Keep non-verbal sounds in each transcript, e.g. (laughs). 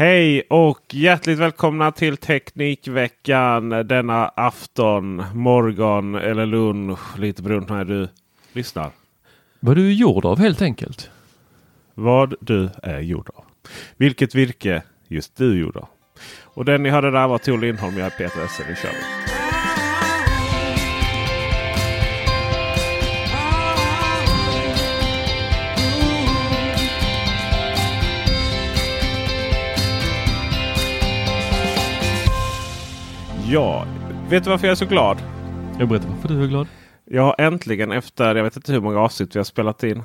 Hej och hjärtligt välkomna till Teknikveckan denna afton, morgon eller lunch. Lite beroende på när du lyssnar. Vad du är gjord av helt enkelt. Vad du är gjord av. Vilket virke just du är gjord av. Och den ni hörde där var Tor Lindholm. Jag är Peter Esse. Nu kör vi. Ja, vet du varför jag är så glad? Jag berättar varför du är glad. Jag har äntligen efter, jag vet inte hur många avsnitt vi har spelat in.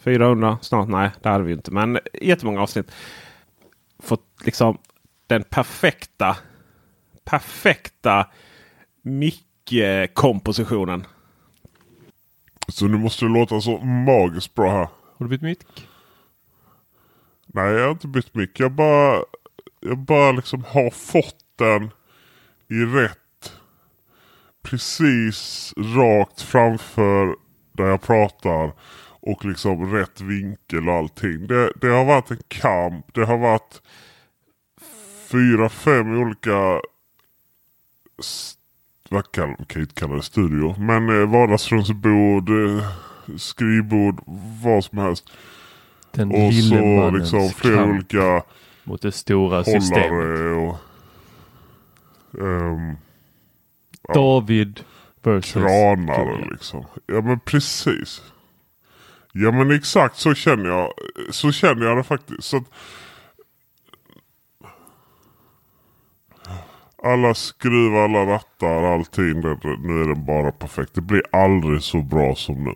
400 snart? Nej, det hade vi inte. Men jättemånga avsnitt. Fått liksom den perfekta, perfekta mick-kompositionen. Så nu måste det låta så magiskt bra här. Har du bytt mick? Nej, jag har inte bytt mick. Jag bara, jag bara liksom har fått den i rätt, precis rakt framför där jag pratar. Och liksom rätt vinkel och allting. Det, det har varit en kamp. Det har varit fyra, fem olika vad kan, kan ju inte kalla det studio. Men eh, vardagsrumsbord, eh, skrivbord, vad som helst. Den Och så liksom flera olika mot det stora systemet. hållare och ehm, David versus kranar liksom. Ja men precis. Ja men exakt så känner jag. Så känner jag det faktiskt. Så att, alla skruvar, alla rattar, allting. Nu är den bara perfekt. Det blir aldrig så bra som nu.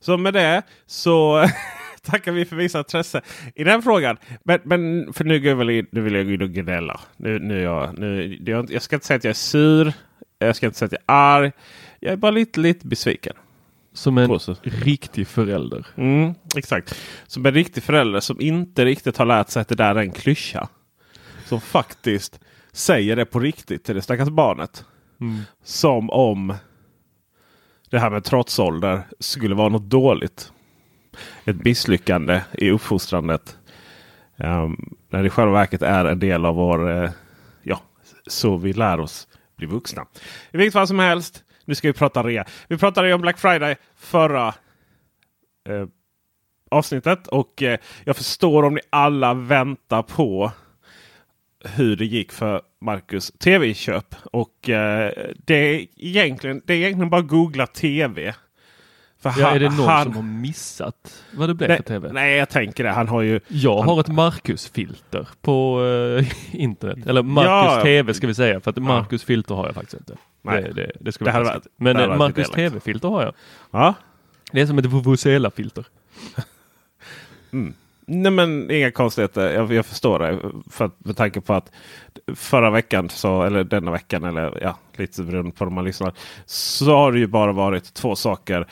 Så med det så (laughs) tackar vi för visat intresse i den frågan. Men, men för nu, går jag väl in, nu vill jag gå in och gnälla. Nu, nu jag, nu, jag, jag ska inte säga att jag är sur. Jag ska inte säga att jag är arg. Jag är bara lite, lite besviken. Som en riktig förälder. Mm, exakt. Som en riktig förälder som inte riktigt har lärt sig att det där är en klyscha. Som faktiskt säger det på riktigt till det stackars barnet. Mm. Som om det här med trotsålder skulle vara något dåligt. Ett misslyckande i uppfostrandet. Um, när det i själva verket är en del av vår... uh, ja, så vi lär oss bli vuxna. I vilket fall som helst. Nu ska vi prata rea. Vi pratade ju om Black Friday förra uh, avsnittet. Och uh, jag förstår om ni alla väntar på hur det gick för Marcus tv-köp. Och eh, det, är egentligen, det är egentligen bara att googla tv. Ja, är det någon han- som har missat vad det blev nej, för tv? nej, jag tänker det. Han har ju... Jag han- har ett Marcus-filter på eh, (laughs) internet. Eller Marcus Ja. TV ska vi säga. För att Marcus filter har jag faktiskt inte. Nej. Det, det, det ska Det faktiskt varit-. Men det eh, Marcus. TV-filter har jag. Ja. Det är som ett Vuvuzela-filter. Nej men inga konstigheter. Jag, jag förstår det. För med tanke på att förra veckan, så, eller denna veckan, eller ja, lite beroende på om man lyssnar. Så har det ju bara varit två saker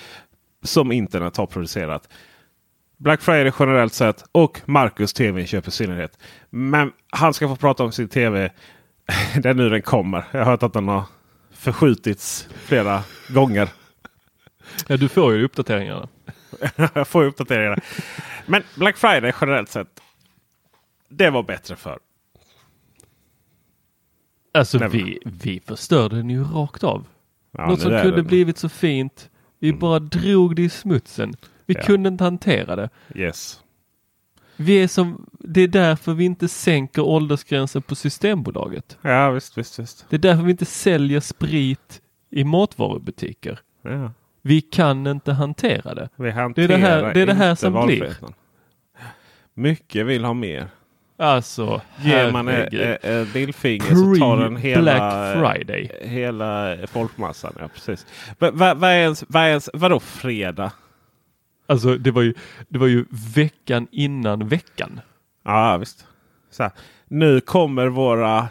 som internet har producerat. Black Friday generellt sett och Marcus TV-inköp i synnerhet. Men han ska få prata om sin TV. (laughs) Det är nu den kommer. Jag har hört att den har förskjutits flera gånger. Ja, du får ju uppdateringarna. (laughs) jag får uppdateringarna. Men Black Friday generellt sett. Det var bättre för. Alltså vi, vi förstörde den ju rakt av. Ja, Något som kunde blivit så fint. Vi bara drog det i smutsen. Vi Ja. kunde inte hantera det. Yes. Vi är som, det är därför vi inte sänker åldersgränsen på Systembolaget. Ja visst, visst, visst. Det är därför vi inte säljer sprit i matvarubutiker. Ja. Vi kan inte hantera det. Det är det här- det är det här som blir. Mycket vill ha mer. Alltså, Ger man ett lillfinger så tar den hela, Black Friday. hela folkmassan. Ja, precis. Va- va- Vad är ens, vad är ens, vadå fredag? Alltså det var ju, det var ju veckan innan veckan. Ja visst. Så här. Nu kommer våra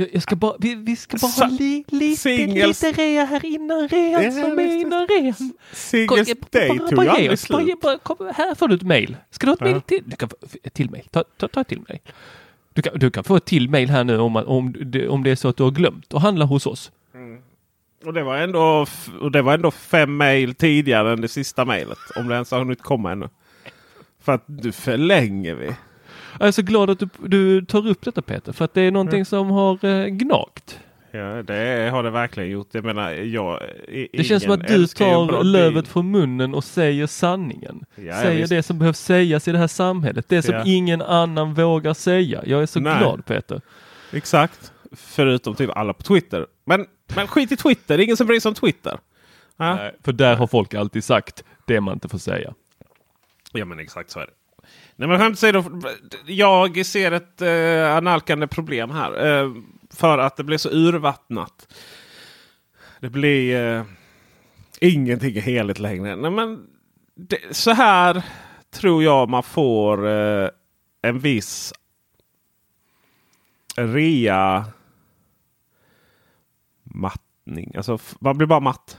Jag, jag ska bara, vi, vi ska bara Sa- ha li, lite, singles- lite rea här innan rean Ja, som är innan rean. Singles Day tog ge aldrig slut. bara- kom, Här får du ett mail. Ska du ha ett mail till? Du kan få ett till mail. Ta, ta, ta ett till mail. Du kan, du kan få ett till mail här nu om, om, om det är så att du har glömt att handla hos oss. Och det, var ändå, och det var ändå fem mejl tidigare än det sista mejlet. Om det ens har hunnit komma ännu. För att du förlänger vi. Jag är så glad att du, du tar upp detta Peter, för att det är någonting som har eh, gnagt. Ja, det har det verkligen gjort. Jag menar, jag, Det känns som att du tar lövet från munnen och säger sanningen. Ja, ja, säger det som behövs sägas i det här samhället. Det som Ja. ingen annan vågar säga. Jag är så Nej. glad Peter. Exakt. Förutom typ alla på Twitter. Men, men skit i Twitter. Det är ingen som bryr sig om Twitter. Ja, Nej, för där har folk alltid sagt det man inte får säga. ja men exakt så är det. Nej men skämt åsido. Jag ser ett eh, analkande problem här. Eh, för att det blir så urvattnat. Det blir... Eh, ingenting är heligt längre. Nej, men det, så här tror jag man får eh, en viss rea mattning. Alltså man blir bara matt.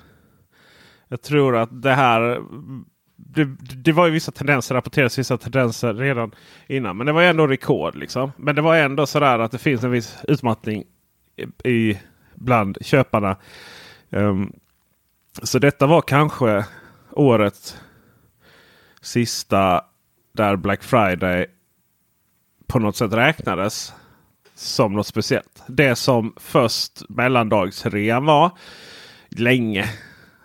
Jag tror att det här det, det var ju vissa tendenser, rapporterades vissa tendenser redan innan. Men det var ändå rekord. liksom. Men det var ändå sådär att det finns en viss utmattning i, bland köparna. Um, så detta var kanske årets sista där Black Friday på något sätt räknades som något speciellt. Det som först mellandagsrean var länge.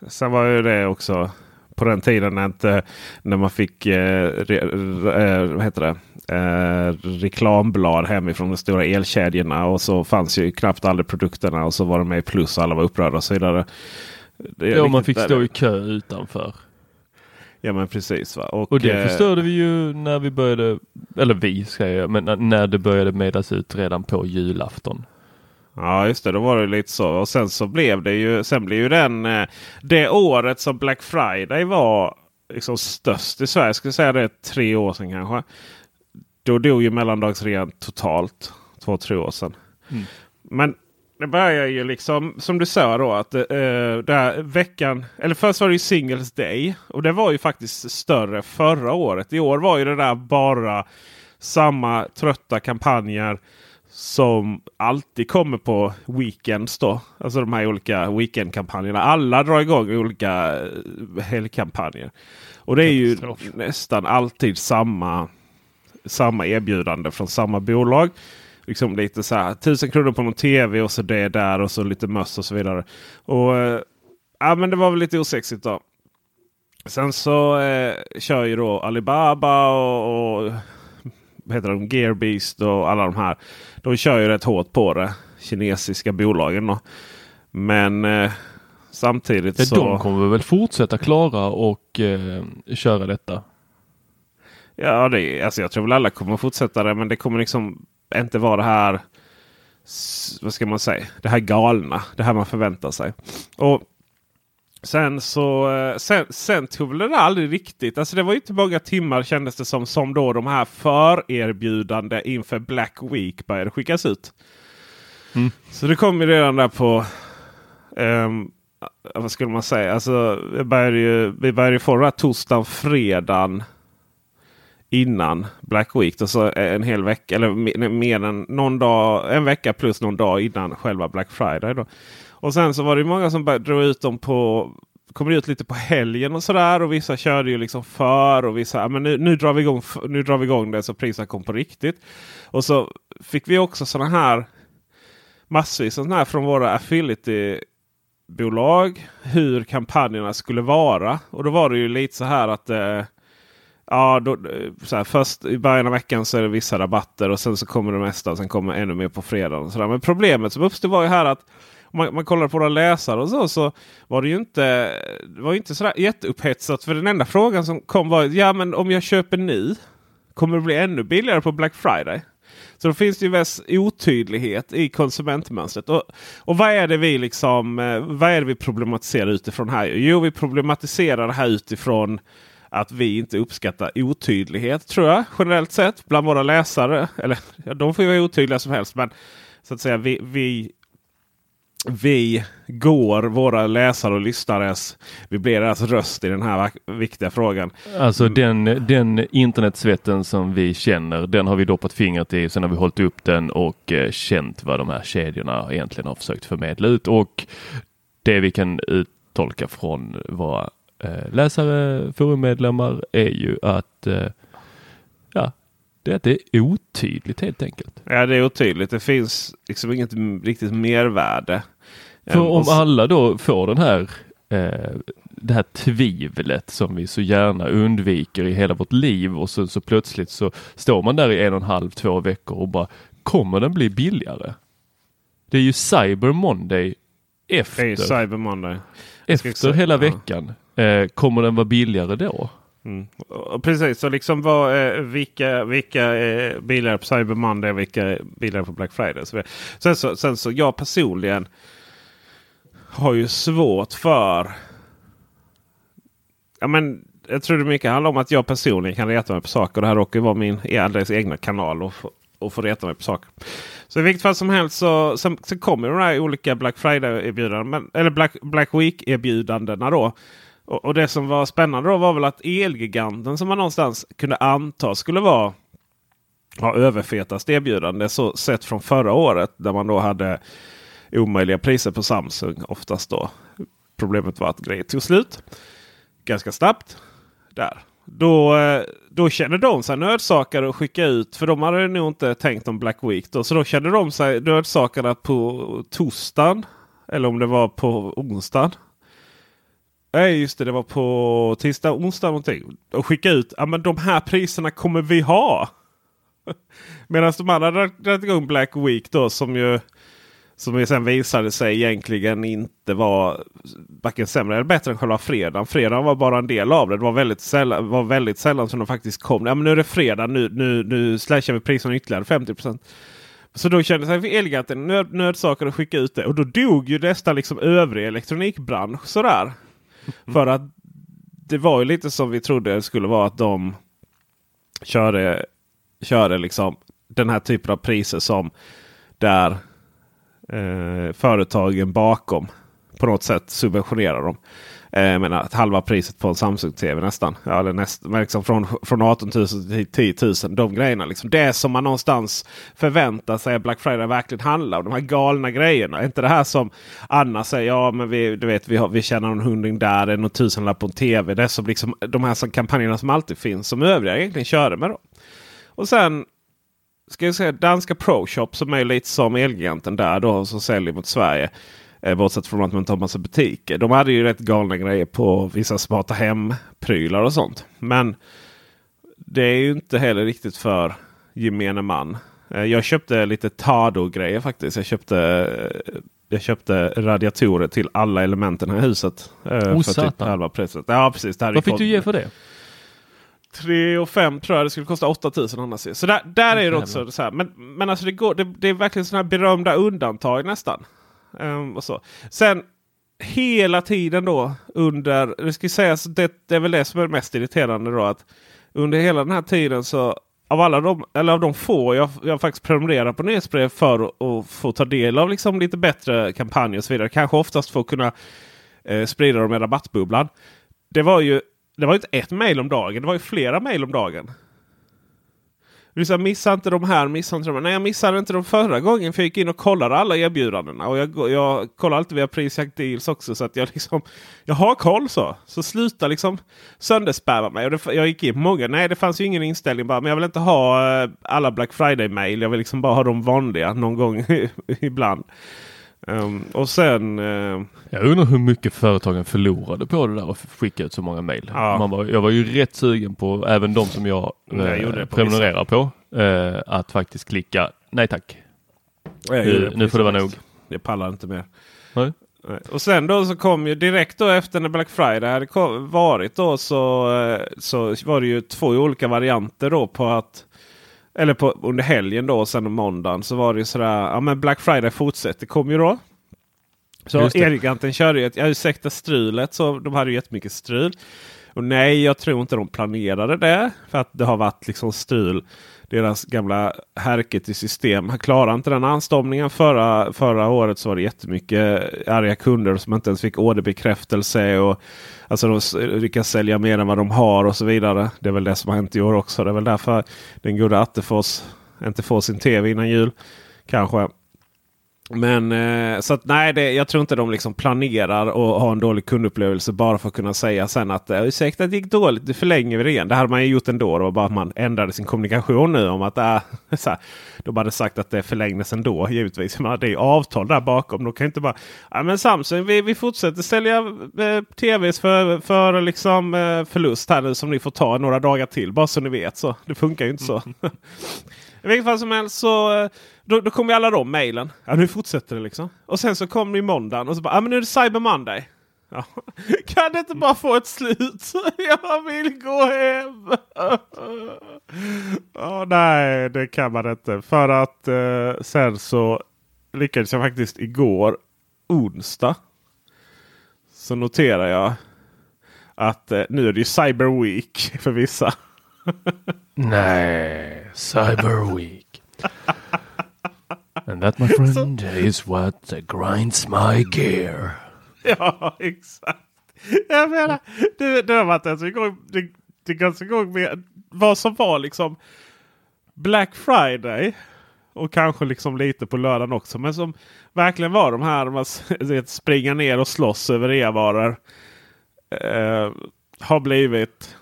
Sen var ju det också på den tiden när, inte, när man fick eh, re, re, heter det? Eh, reklamblad hemifrån de stora elkedjorna. Och så fanns ju knappt aldrig produkterna och så var de med i plus och alla var upprörda och så vidare. Det Ja, man fick där- stå i kö utanför. Ja men precis. Va? Och, Och det eh, förstörde vi ju när vi började, eller vi säger jag, men när- det började meddas ut redan på julafton. Ja just det, då var det lite så. Och sen så blev det ju, sen blev ju den, eh, det året som Black Friday var liksom störst i Sverige. Jag skulle säga det är tre år sedan kanske. Då dog ju mellandagsrean totalt. Två, tre år sedan. Mm. Men det börjar ju liksom som du sa då att eh, där veckan, eller först var det ju Singles Day. Och det var ju faktiskt större förra året. I år var ju det där bara samma trötta kampanjer som alltid kommer på weekends då. Alltså de här olika weekendkampanjerna. Alla drar igång olika eh, helgkampanjer. Och det är ju nästan alltid samma, samma erbjudande från samma bolag. Liksom lite så här 1000 kronor på någon tv och så det där och så lite möss och så vidare. Och eh, ja, men det var väl lite osexigt då. Sen så eh, kör ju då Alibaba och, och heter de? Gearbeast och alla de här. De kör ju rätt hårt på det. Kinesiska bolagen då. Men eh, samtidigt Ja, så... de kommer väl fortsätta klara och eh, köra detta. Ja, det, är- alltså jag tror väl alla kommer fortsätta det. Men det kommer liksom inte vara det här. Vad ska man säga? Det här galna. Det här man förväntar sig. Och Sen så eh, sen, sen tog det aldrig riktigt. Alltså det var ju inte många timmar kändes det som. Som då de här förerbjudande inför Black Week började skickas ut. Mm. Så det kom ju redan där på. ja, vad skulle man säga? Alltså, vi började ju, vi började ju här torsdagen, fredagen innan Black Week. Och så en hel vecka, eller mer än någon dag, en vecka plus någon dag innan själva Black Friday. Då. Och sen så var det många som drog ut dem på kommer ut lite på helgen och sådär. Och vissa körde ju liksom för och vissa, men nu, nu, drar vi igång, nu drar vi igång det så priserna kom på riktigt. Och så fick vi också sådana här massvis sådana här från våra affiliate-bolag. Hur kampanjerna skulle vara. Och då var det ju lite så här att eh, Ja, då, eh, så här, först i början av veckan så är det vissa rabatter och sen så kommer det mesta. Och sen kommer ännu mer på fredagen. Så där. Men problemet som uppstod var ju här att man, man kollar på våra läsare och så, så var det ju inte, det var inte sådär jätteupphetsat. För den enda frågan som kom var ja men om jag köper nu kommer det bli ännu billigare på Black Friday. Så då finns det ju viss otydlighet i konsumentmönstret. Och, och vad är det vi liksom, eh, vad är det vi problematiserar utifrån här? Jo, vi problematiserar det här utifrån att vi inte uppskattar otydlighet tror jag generellt sett bland våra läsare. Eller ja, de får ju vara otydliga som helst. Men så att säga vi, vi vi går våra läsare och lyssnares, vi blir deras röst i den här viktiga frågan. Alltså den, den internetsvetten som vi känner, den har vi doppat fingret i. Sen har vi hållit upp den och eh, känt vad de här kedjorna egentligen har försökt förmedla ut. Och det vi kan uttolka från våra eh, läsare, forummedlemmar är ju att eh, ja, det är att det är otydligt helt enkelt. Ja, det är otydligt. Det finns liksom inget riktigt mervärde. För om alla då får den här eh, det här tvivlet som vi så gärna undviker i hela vårt liv och så, så plötsligt så står man där i en och en halv, två veckor och bara kommer den bli billigare? Det är ju Cyber Monday efter. Cyber Monday. Efter hela veckan. Eh, kommer den vara billigare då? Mm. Precis, så liksom vad, eh, vilka, vilka är bilar på Cyber Monday och vilka är bilar på Black Friday. Så, sen, så, sen så jag personligen har ju svårt för... Ja, men, jag tror det mycket handlar om att jag personligen kan reta mig på saker. Det här råkar ju vara min alldeles egna kanal och få, och få reta mig på saker. Så i vilket fall som helst så, så, så kommer de här olika Black Friday-erbjudandena. Eller Black, Black Week-erbjudandena då. Och, och, det som var spännande då var väl att Elgiganten som man någonstans kunde anta skulle vara ha överfetast erbjudande så sett från förra året där man då hade omöjliga priser på Samsung oftast då. Problemet var att grejer tog slut ganska snabbt. Där. Då, eh, då känner de sig nödsakade att skicka ut, för de hade nog inte tänkt om Black Week. Då, så då kände de sig nödsakade att på torsdagen, eller om det var på onsdagen, Nej just det, det var på tisdag, onsdag någonting. Och skicka ut, ja men de här priserna kommer vi ha. (laughs) Medan de andra dragit igång Black Week då som ju som sen visade sig egentligen inte vara varken sämre eller bättre än själva fredagen. Fredagen var bara en del av det. Det var väldigt sällan, var väldigt sällan som de faktiskt kom. Ja, men nu är det fredag, nu, nu, nu slashar vi priserna ytterligare 50% Så då kände sig Elgiganten nöd, nödsakade att skicka ut det. Och då dog ju nästan liksom övrig elektronikbransch sådär. För att det var ju lite som vi trodde det skulle vara att de körde, körde liksom den här typen av priser som där eh, företagen bakom på något sätt subventionerar dem. Eh, menar, halva priset på en Samsung-TV nästan. Ja, eller näst, liksom från, från 18 000 till 10 000. De grejerna. Liksom. Det som man någonstans förväntar sig att Black Friday verkligen handlar om. De här galna grejerna. Inte det här som Anna säger. Ja, men vi, du vet, vi, har, vi tjänar en hundring där. En tusenlapp på en TV. Det är som liksom, de här som, kampanjerna som alltid finns. Som övriga egentligen körde med. Då. Och sen ska jag säga danska ProShop som är lite som Elgiganten där då. Som säljer mot Sverige. Eh, bortsett från att man inte har massa butiker. De hade ju rätt galna grejer på vissa smarta hem-prylar och sånt. Men det är ju inte heller riktigt för gemene man. Eh, jag köpte lite Tado-grejer faktiskt. Jag köpte, eh, jag köpte radiatorer till alla elementen i huset. Oh, för typ halva priset. Ja, precis. Vad fick du ge för det? 3 och 5 tror jag det skulle kosta 8000 annars. Så där, där är det också så här. Men, men alltså det, går, det, det är verkligen sådana här berömda undantag nästan. Um, och så. Sen hela tiden då under, det ska sägas, det, det är väl det som är mest irriterande då. att Under hela den här tiden så av alla de, eller av de få jag, jag faktiskt prenumererar på nyhetsbrev för att få ta del av liksom lite bättre kampanjer och så vidare. Kanske oftast för att kunna eh, sprida dem i rabattbubblan. Det var ju det var inte ett mejl om dagen. Det var ju flera mejl om dagen. Du missa inte de här, missa inte de här. Nej, jag missade inte de förra gången för jag gick in och kollade alla erbjudandena. Och jag, jag kollar alltid via Prisjakt Deals också så att jag liksom Jag har koll så. Så sluta liksom sönderspamma mig. Och det, jag gick in många. Nej, det fanns ju ingen inställning bara. Men jag vill inte ha eh, alla Black Friday-mail. Jag vill liksom bara ha de vanliga någon gång (laughs) ibland. Um, och sen... Uh, jag undrar hur mycket företagen förlorade på det där och skicka ut så många mejl. Ja. jag var ju rätt sugen på, även de som jag, jag eh, prenumererar på, eh, att faktiskt klicka nej tack. Nu, nu får det vara nog. Jag pallar inte mer. Nej. Och sen då så kom ju direkt då efter när Black Friday hade varit då så, eh, så var det ju två olika varianter då på att eller på, under helgen då, sen måndagen, så var det ju sådär. Ja men Black Friday fortsätter, kom ju då. Så Erikanten körde ju ett, ja ursäkta strulet, så de hade ju jättemycket strul. Och nej, jag tror inte de planerade det. För att det har varit liksom stul. Deras gamla härket i system klarade inte den anstormningen. Förra, förra året så var det jättemycket arga kunder som inte ens fick orderbekräftelse. Och, alltså de lyckas sälja mer än vad de har och så vidare. Det är väl det som har hänt i år också. Det är väl därför den gode Attefors inte får sin tv innan jul. Kanske. Men eh, så att nej, det, jag tror inte de liksom planerar att ha en dålig kundupplevelse bara för att kunna säga sen att eh, ursäkta det gick dåligt, nu förlänger vi det igen. Det hade man ju gjort ändå. Det var bara att man ändrade sin kommunikation nu om att äh, (laughs) så här, de hade sagt att det förlängdes ändå givetvis. Men det är avtal där bakom. De kan inte bara ja, men Samsung vi, vi fortsätter sälja eh, tvs för, för liksom, eh, förlust här nu som ni får ta några dagar till. Bara så ni vet. så Det funkar ju inte så. (laughs) (laughs) I vilket fall som helst så eh, då, då kom ju alla de mejlen. Ja, nu fortsätter det liksom. Och sen så kom det måndagen och så bara, ja men nu är det Cyber Monday. Ja. (laughs) Kan det inte bara få ett slut? (laughs) Jag vill gå hem. (laughs) oh, nej, det kan man inte. För att eh, sen så lyckades jag faktiskt igår, onsdag, så noterar jag att eh, nu är det ju Cyber Week för vissa nej, Cyber Week. And that my (laughs) friend is what grinds my gear. Ja, exakt. Jag menar, det, det har varit alltså igång, det, det ganska igång med vad som var liksom Black Friday. Och kanske liksom lite på lördagen också. Men som verkligen var de här man springa ner och slåss över e-varor. Eh, har blivit.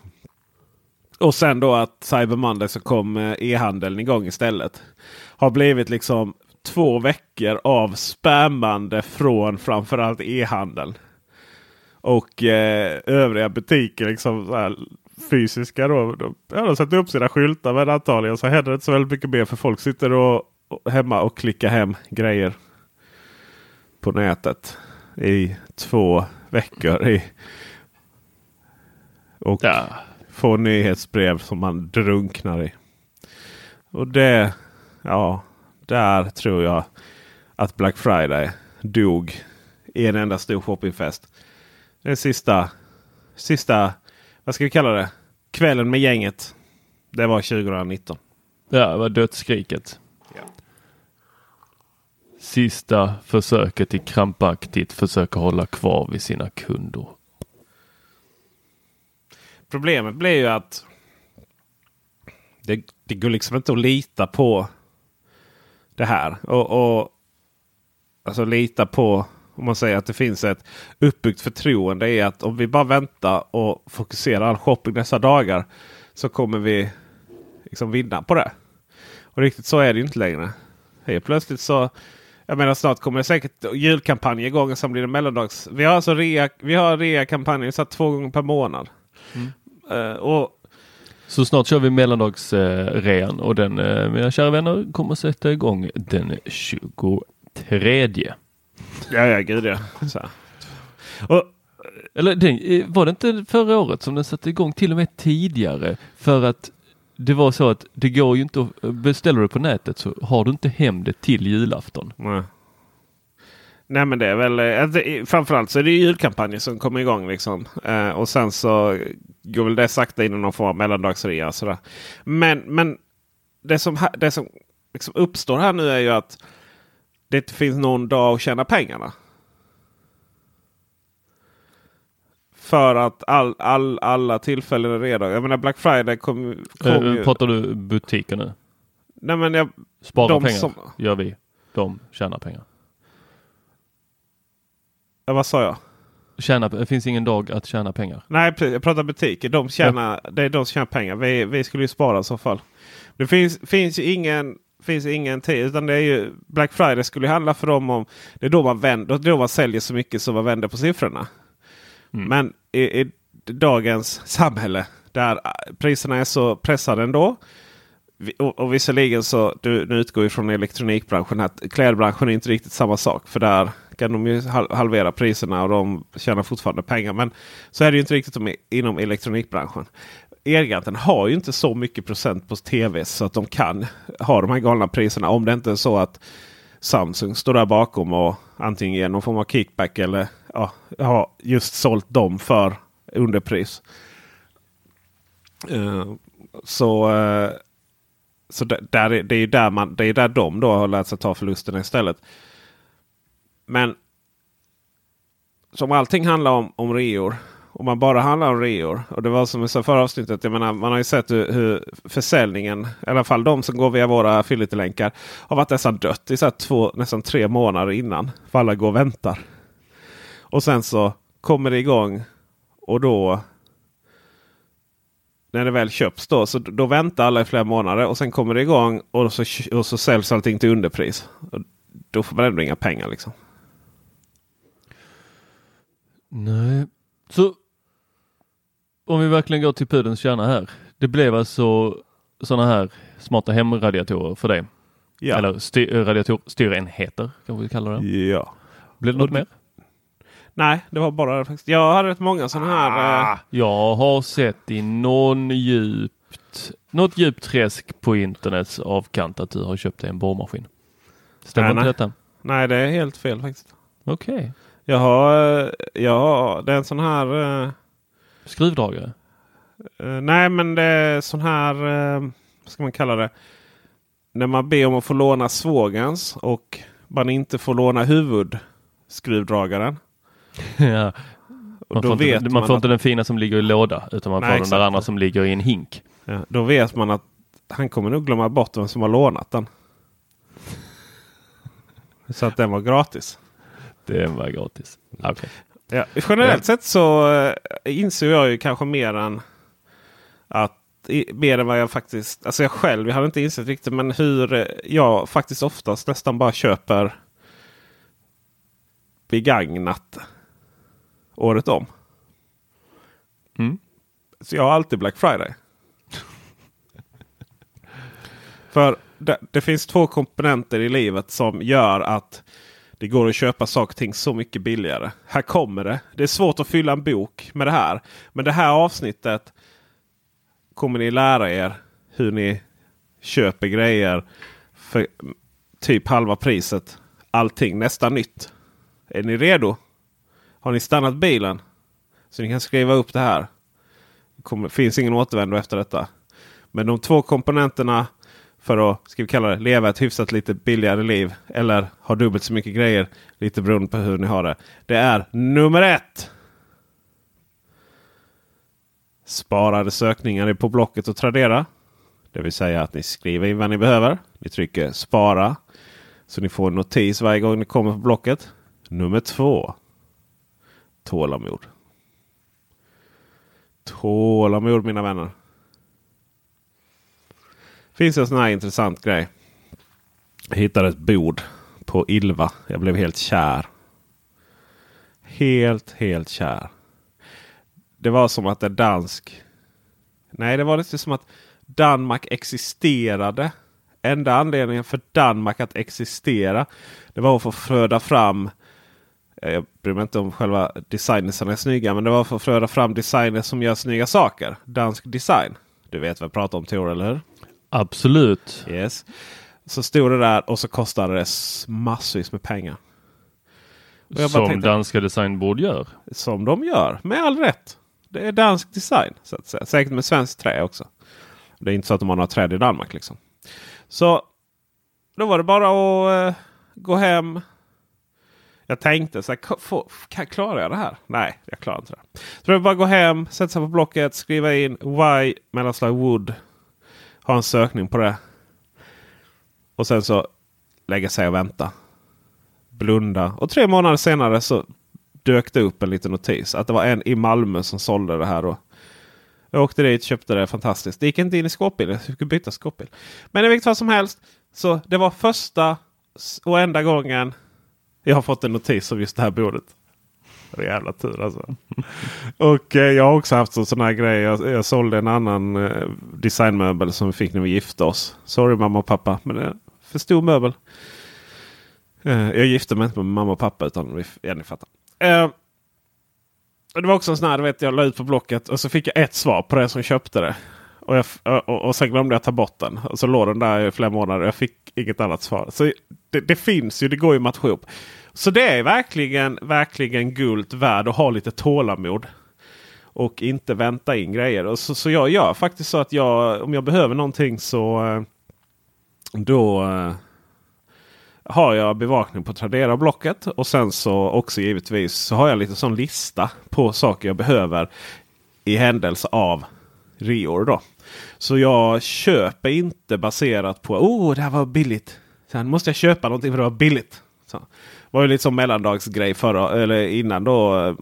Och sen då att Cyber Monday så kom eh, e-handeln igång istället. Har blivit liksom två veckor av spammande från framförallt e-handeln. Och eh, övriga butiker, liksom så här, fysiska då. De, ja, de sätter upp sina skyltar men antagligen så händer det inte så väldigt mycket mer för folk sitter och, och hemma och klickar hem grejer på nätet i två veckor. I, och ja får nyhetsbrev som man drunknar i. Och det, ja, där tror jag att Black Friday dog i en enda stor shoppingfest. Den sista, sista, vad ska vi kalla det? Kvällen med gänget. Det var 2019. Ja, det var dödsskriket. Ja. Sista försöket i krampaktigt försöka hålla kvar vid sina kunder. Problemet blir ju att det, det går liksom inte att lita på det här. Och, och alltså lita på om man säger att det finns ett uppbyggt förtroende i att om vi bara väntar och fokuserar all shopping dessa dagar så kommer vi liksom vinna på det. Och riktigt så är det inte längre. Helt plötsligt så jag menar snart kommer det säkert julkampanj igång och sen blir det mellandags. Vi har alltså rea, vi har rea-kampanjer så två gånger per månad. Mm. Uh, och så snart kör vi mellandagsrean och den, eh, mina kära vänner, kommer sätta igång den 23. Ja, ja, gud ja. Så. Och, Eller den, eh, var det inte förra året som den satte igång till och med tidigare? För att det var så att det går ju inte att beställa det på nätet så har du inte hem det till julafton. Nej. Nej men det är väl äh, framförallt så är det julkampanjer som kommer igång. Liksom. Uh, och sen så går väl det sakta in i någon form av mellandagsrea. Sådär. Men, men det som, det som liksom uppstår här nu är ju att det inte finns någon dag att tjäna pengarna. För att all, all, alla tillfällen är redo. Jag menar Black Friday kom, kom Eh, ju... pratar du butiker nu? Nej men jag... Spara pengar som- gör vi. De tjänar pengar. Ja, vad sa jag? Tjäna, det finns ingen dag att tjäna pengar. Nej, precis, jag pratar butiker. De tjänar, Det är de som tjänar pengar. Vi, vi skulle ju spara i så fall. Det finns, finns ju ingen, finns ingen tid. Utan det är ju, Black Friday skulle handla för dem om... Det är då man, vänder, då man säljer så mycket som man vänder på siffrorna. Men i, i dagens samhälle där priserna är så pressade ändå. Vi- Och, och visserligen så, du, nu utgår ju från elektronikbranschen att klädbranschen är inte riktigt samma sak. För där kan de ju halvera priserna och de tjänar fortfarande pengar. Men så är det ju inte riktigt inom elektronikbranschen. Elgiganten har ju inte så mycket procent på tv så att de kan ha de här galna priserna. Om det inte är så att Samsung står där bakom och antingen ger någon form av kickback eller ja, har just sålt dem för underpris. Eh, så eh, så där, där det är ju där, man, det är där de då har lärt sig ta förlusterna istället. Men som allting handlar om, om reor. Om man bara handlar om reor. Och det var som jag sa förra avsnittet. Jag menar, man har ju sett hur, hur försäljningen, i alla fall de som går via våra affiliate-länkar, har varit nästan dött i så här två, nästan tre månader innan. För alla går och väntar. Och sen så kommer det igång och då när det väl köps då, så då väntar alla i flera månader och sen kommer det igång och så, och så säljs allting till underpris. Och då får man ändå inga pengar liksom. Nej. Så om vi verkligen går till pudelns kärna här. Det blev alltså sådana här smarta hemradiatorer för dig. Ja. Eller styr, radiator, styrenheter kanske vi kallar det. ja. Blev det något Och- mer? Nej, det var bara det faktiskt. Jag hade rätt många sådana här. Eh, Jag har sett i någon djupt, något djupt träsk på internets avkant att du har köpt dig en borrmaskin. Stämmer Nej, inte nej. detta? nej, det är helt fel faktiskt. Okej. Jag har, har det är en sån här. Eh, Skruvdragare? eh, nej, men det är sån här. Eh, vad ska man kalla det? När man ber om att få låna svågens och man inte får låna huvudskruvdragaren. (laughs) ja. Man får, inte, man får att- inte den fina som ligger i låda utan man Nej, får den exakt. där andra som ligger i en hink. Ja, då vet man att han kommer nog glömma bort vem som har lånat den. Så att den var gratis. Det var gratis. Okej. Ja, generellt sett så eh, inser jag ju kanske mer än att mer än vad jag faktiskt, alltså jag själv, jag hade inte insett riktigt, men hur jag faktiskt oftast nästan bara köper begagnat året om. Mm. Så jag har alltid Black Friday. (laughs) För det, det finns två komponenter i livet som gör att det går att köpa saker och ting så mycket billigare. Här kommer det. Det är svårt att fylla en bok med det här. Men det här avsnittet kommer ni lära er hur ni köper grejer för typ halva priset. Allting nästan nytt. Är ni redo? Har ni stannat bilen? Så ni kan skriva upp det här. Det kommer, finns ingen återvändo efter detta. Men de två komponenterna för att ska vi kalla det, leva ett hyfsat lite billigare liv. Eller ha dubbelt så mycket grejer. Lite beroende på hur ni har det. Det är nummer ett. Sparade sökningar på Blocket och Tradera. Det vill säga att ni skriver in vad ni behöver. Ni trycker spara. Så ni får en notis varje gång ni kommer på Blocket. Nummer två. Tålamod. Tålamod mina vänner. Finns en sån här intressant grej. Jag hittade ett bord på Ilva. Jag blev helt kär. Helt, helt kär. Det var som att en dansk... Nej, det var lite som att Danmark existerade. Enda anledningen för Danmark att existera. Det var för att föda fram jag bryr mig inte om själva designerna är snygga. Men det var för att föda fram designers som gör snygga saker. Dansk design. Du vet vad jag pratar om Tor, eller hur? Absolut. Yes. Så stod det där och så kostade det massvis med pengar. Som tänkte- danska designbord gör. Som de gör, med all rätt. Det är dansk design. Så att säga. Säkert med svenskt trä också. Det är inte så att de har några träd i Danmark. liksom. Så då var det bara att eh, gå hem. Jag tänkte så här, "K- få- kan, klarar jag det här? Nej, jag klarar inte det. Så jag bara gå hem, sätta sig på blocket, skriva in why mellanslag wood. Ha en sökning på det. Och sen så lägga sig och vänta. Blunda. Och tre månader senare så dök det upp en liten notis. Att det var en i Malmö som sålde det här. Och jag åkte dit, köpte det. Fantastiskt. Det gick inte in i skåpbilen. Jag fick byta skåpbil. Men i vilket fall som helst. Så det var första och enda gången jag har fått en notis om just det här bordet. Det är jävla tur alltså. Och eh, jag har också haft en sån här grej. Jag, jag sålde en annan eh, designmöbel som vi fick när vi gifte oss. Sorry mamma och pappa. Men det är för stor möbel. Eh, jag gifte mig inte med mamma och pappa utan vi, ja, ni fattar. Eh, det var också en sån här, du vet, jag la ut på Blocket och så fick jag ett svar på det som köpte det. Och, jag, och, och sen glömde jag ta bort den. Och så låg den där i flera månader. Jag fick inget annat svar. Så det, det finns ju, det går ju att matcha ihop. Så det är verkligen, verkligen guld värd att ha lite tålamod. Och inte vänta in grejer. Och så, så jag gör faktiskt så att jag, om jag behöver någonting så eh, då eh, har jag bevakning på Tradera Blocket. Och sen så också givetvis så har jag lite sån lista på saker jag behöver i händelse av reor. Då. Så jag köper inte baserat på oh det här var billigt. Sen måste jag köpa någonting för det var billigt. Det var ju lite som mellandagsgrej förra, eller innan då.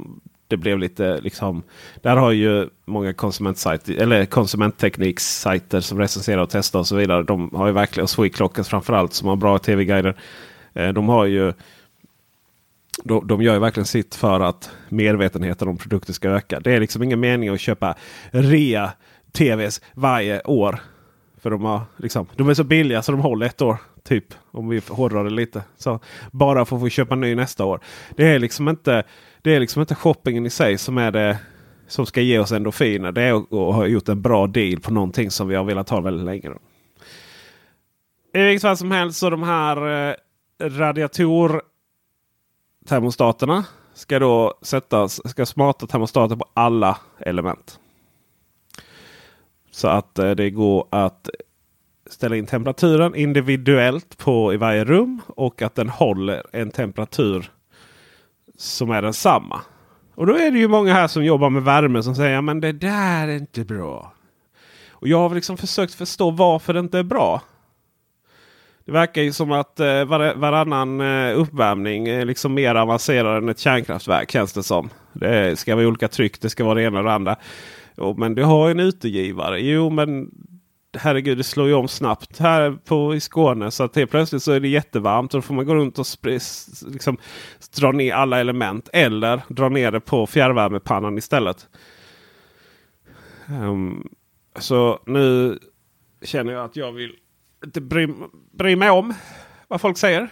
Det blev lite liksom. Där har ju många konsumentsajter eller konsumenttekniksajter som recenserar och testar och så vidare. De har ju verkligen, och Sweclockers framförallt som har bra tv-guider. Eh, de har ju de, de gör ju verkligen sitt för att medvetenheten om produkter ska öka. Det är liksom ingen mening att köpa rea tvs varje år. För de, har, liksom, de är så billiga så de håller ett år. Typ om vi hårdrar det lite. Så bara för att få köpa ny nästa år. Det är liksom inte, det är liksom inte shoppingen i sig som är det som ska ge oss endorfiner. Det är att, ha gjort en bra deal på någonting som vi har velat ha väldigt länge. Då. I vilket fall som helst så de här eh, radiator termostaterna ska då sättas, ska smarta termostater på alla element. Så att eh, det går att ställa in temperaturen individuellt på i varje rum och att den håller en temperatur som är densamma. Och då är det ju många här som jobbar med värme som säger men det där är inte bra. Och jag har liksom försökt förstå varför det inte är bra. Det verkar ju som att eh, var, varannan eh, uppvärmning är liksom mer avancerad än ett kärnkraftverk känns det som. Det ska vara olika tryck, det ska vara det ena och det andra. Jo, men du har en utegivare. Jo, men herregud, det slår ju om snabbt här på, i Skåne. Så att helt plötsligt så är det jättevarmt. Och då får man gå runt och spris, liksom, dra ner alla element. Eller dra ner det på fjärrvärmepannan istället. Um, så nu känner jag att jag vill inte bry, bry mig om vad folk säger.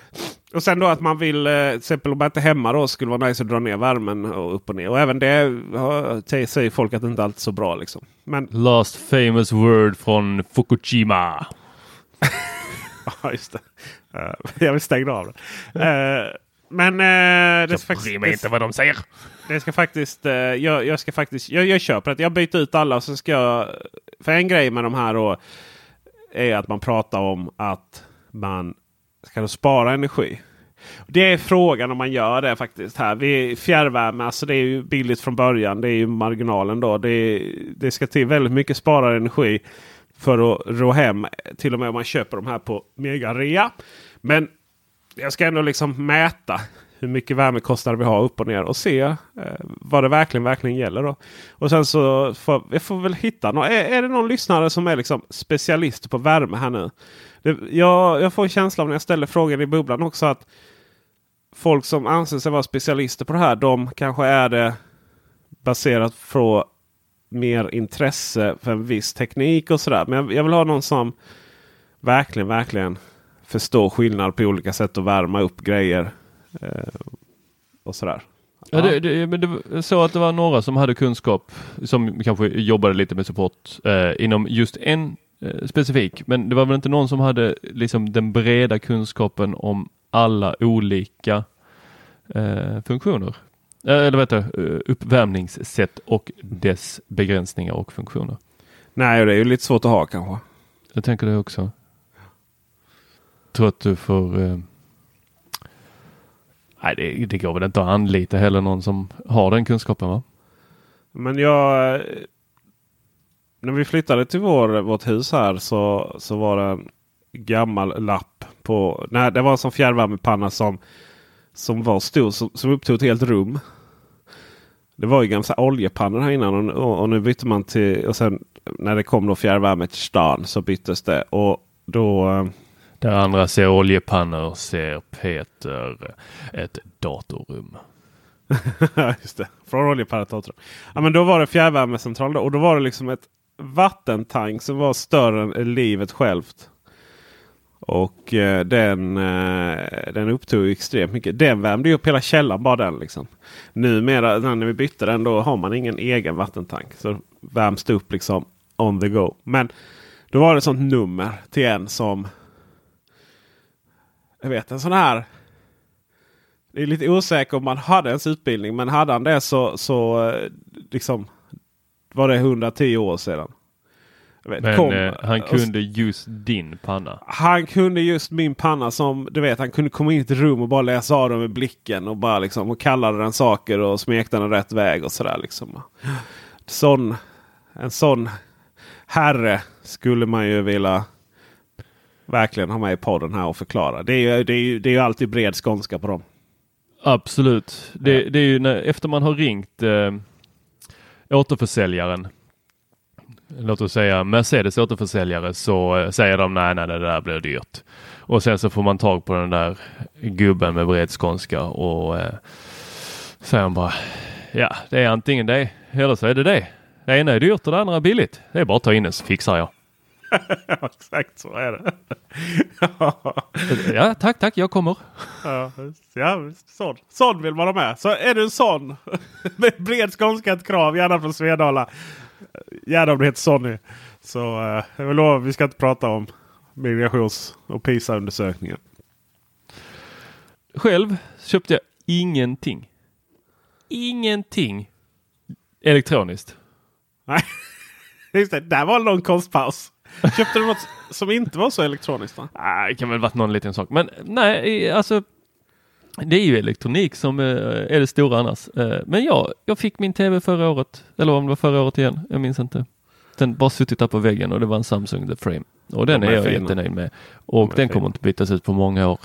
Och sen då att man vill, eh, till exempel om man inte är hemma då skulle vara nice att dra ner värmen och upp och ner. Och även det ja, säger folk att det inte alltid är så bra. Liksom. Men Last famous word från Fukushima. (laughs) ja, just det. Eh, jag vill stänga av det. Eh, men eh, det, ska faktiskt, det, vad de säger. det ska faktiskt, eh, jag, jag ska faktiskt, jag, jag köper det. Jag byter ut alla och så ska jag, för en grej med de här då är att man pratar om att man ska du spara energi. Det är frågan om man gör det faktiskt. här. Vi, fjärrvärme, alltså det är ju billigt från början. Det är ju marginalen då. Det, det ska till väldigt mycket sparad energi för att rå hem. Till och med om man köper de här på Mega-REA. Men jag ska ändå liksom mäta hur mycket värmekostnader vi har upp och ner och se eh, vad det verkligen verkligen gäller. Då. Och sen så får jag får väl hitta någon. Är, är det någon lyssnare som är liksom specialist på värme här nu? Det, jag, jag får en känsla av när jag ställer frågan i bubblan också att folk som anser sig vara specialister på det här. De kanske är det baserat på mer intresse för en viss teknik och sådär. Men jag, jag vill ha någon som verkligen, verkligen förstår skillnad på olika sätt att värma upp grejer. Eh, och sådär. Ja, det, det, men det så att det var några som hade kunskap som kanske jobbade lite med support eh, inom just en eh, specifik. Men det var väl inte någon som hade liksom den breda kunskapen om alla olika eh, funktioner. Eh, eller vet du, eh, uppvärmningssätt och dess begränsningar och funktioner. Nej, det är ju lite svårt att ha kanske. Jag tänker det också. Jag tror att du får... Eh... Nej, det, det går väl inte att anlita heller någon som har den kunskapen va? Men jag... När vi flyttade till vår, vårt hus här så, så var det en gammal lapp på... Nej, det var en sån fjärrvärmepanna som, som var stor. Som, som upptog ett helt rum. Det var ju gamla oljepannor här innan och, och, nu bytte man till... Och sen när det kom då fjärrvärme till stan så byttes det. Och då... eh, Där andra ser oljepannor ser Peter ett datorrum. (laughs) Just det. Från oljepanna till datorn. Ja, men då var det fjärrvärmecentral då, och då var det liksom ett vattentank som var större än livet självt. Och eh, den, eh, den upptog extremt mycket. Den värmde ju upp hela källaren bara den. Liksom. Numera när vi bytte den då har man ingen egen vattentank. Så värms det upp liksom on the go. Men då var det ett sånt nummer till en som jag vet en sån här det är lite osäker om man hade ens utbildning. Men hade han det så, så eh, liksom, var det 110 år sedan. Vet, Men kom- eh, han och- kunde just din panna. han kunde just min panna som du vet. Han kunde komma in i ett rum och bara läsa av den med blicken. Och bara liksom och kallade den saker och smekte den rätt väg och sådär. Liksom. Sån, en sån herre skulle man ju vilja verkligen ha med i podden här och förklara. Det är ju, det är ju, det är ju alltid bred skånska på dem. Absolut. Det, det är ju när, efter man har ringt eh, återförsäljaren, låt oss säga Mercedes återförsäljare, så eh, säger de nej, nej, det där blir dyrt. Och sen så får man tag på den där gubben med bred skånska och eh, säger han bara, ja, det är antingen det eller så är det det. Det ena är dyrt och det andra är billigt. Det är bara att ta in den så fixar jag. (laughs) Ja, exakt så är det. Ja, tack, tack, jag kommer. Ja, ja sån. sån vill man ha med. Så är du en sån (laughs) med bred skånska ett krav, gärna från Svedala. Gärna om du heter Sonny. Så eh, jag vill lova, vi ska inte prata om migrations och PISA-undersökningen. Själv köpte jag ingenting. Ingenting elektroniskt. Nej, (laughs) just det. Där var en lång konstpaus. (laughs) Köpte du något som inte var så elektroniskt? Va? Nej, det kan väl varit någon liten sak. Men nej, alltså. Det är ju elektronik som eh, är det stora annars. Eh, Men ja, jag fick min tv förra året. Eller om det var förra året igen. Jag minns inte. Den bara suttit där på väggen och det var en Samsung The Frame. Och den De är, är jag fina. jättenöjd med. Och De den kommer inte bytas ut på många år.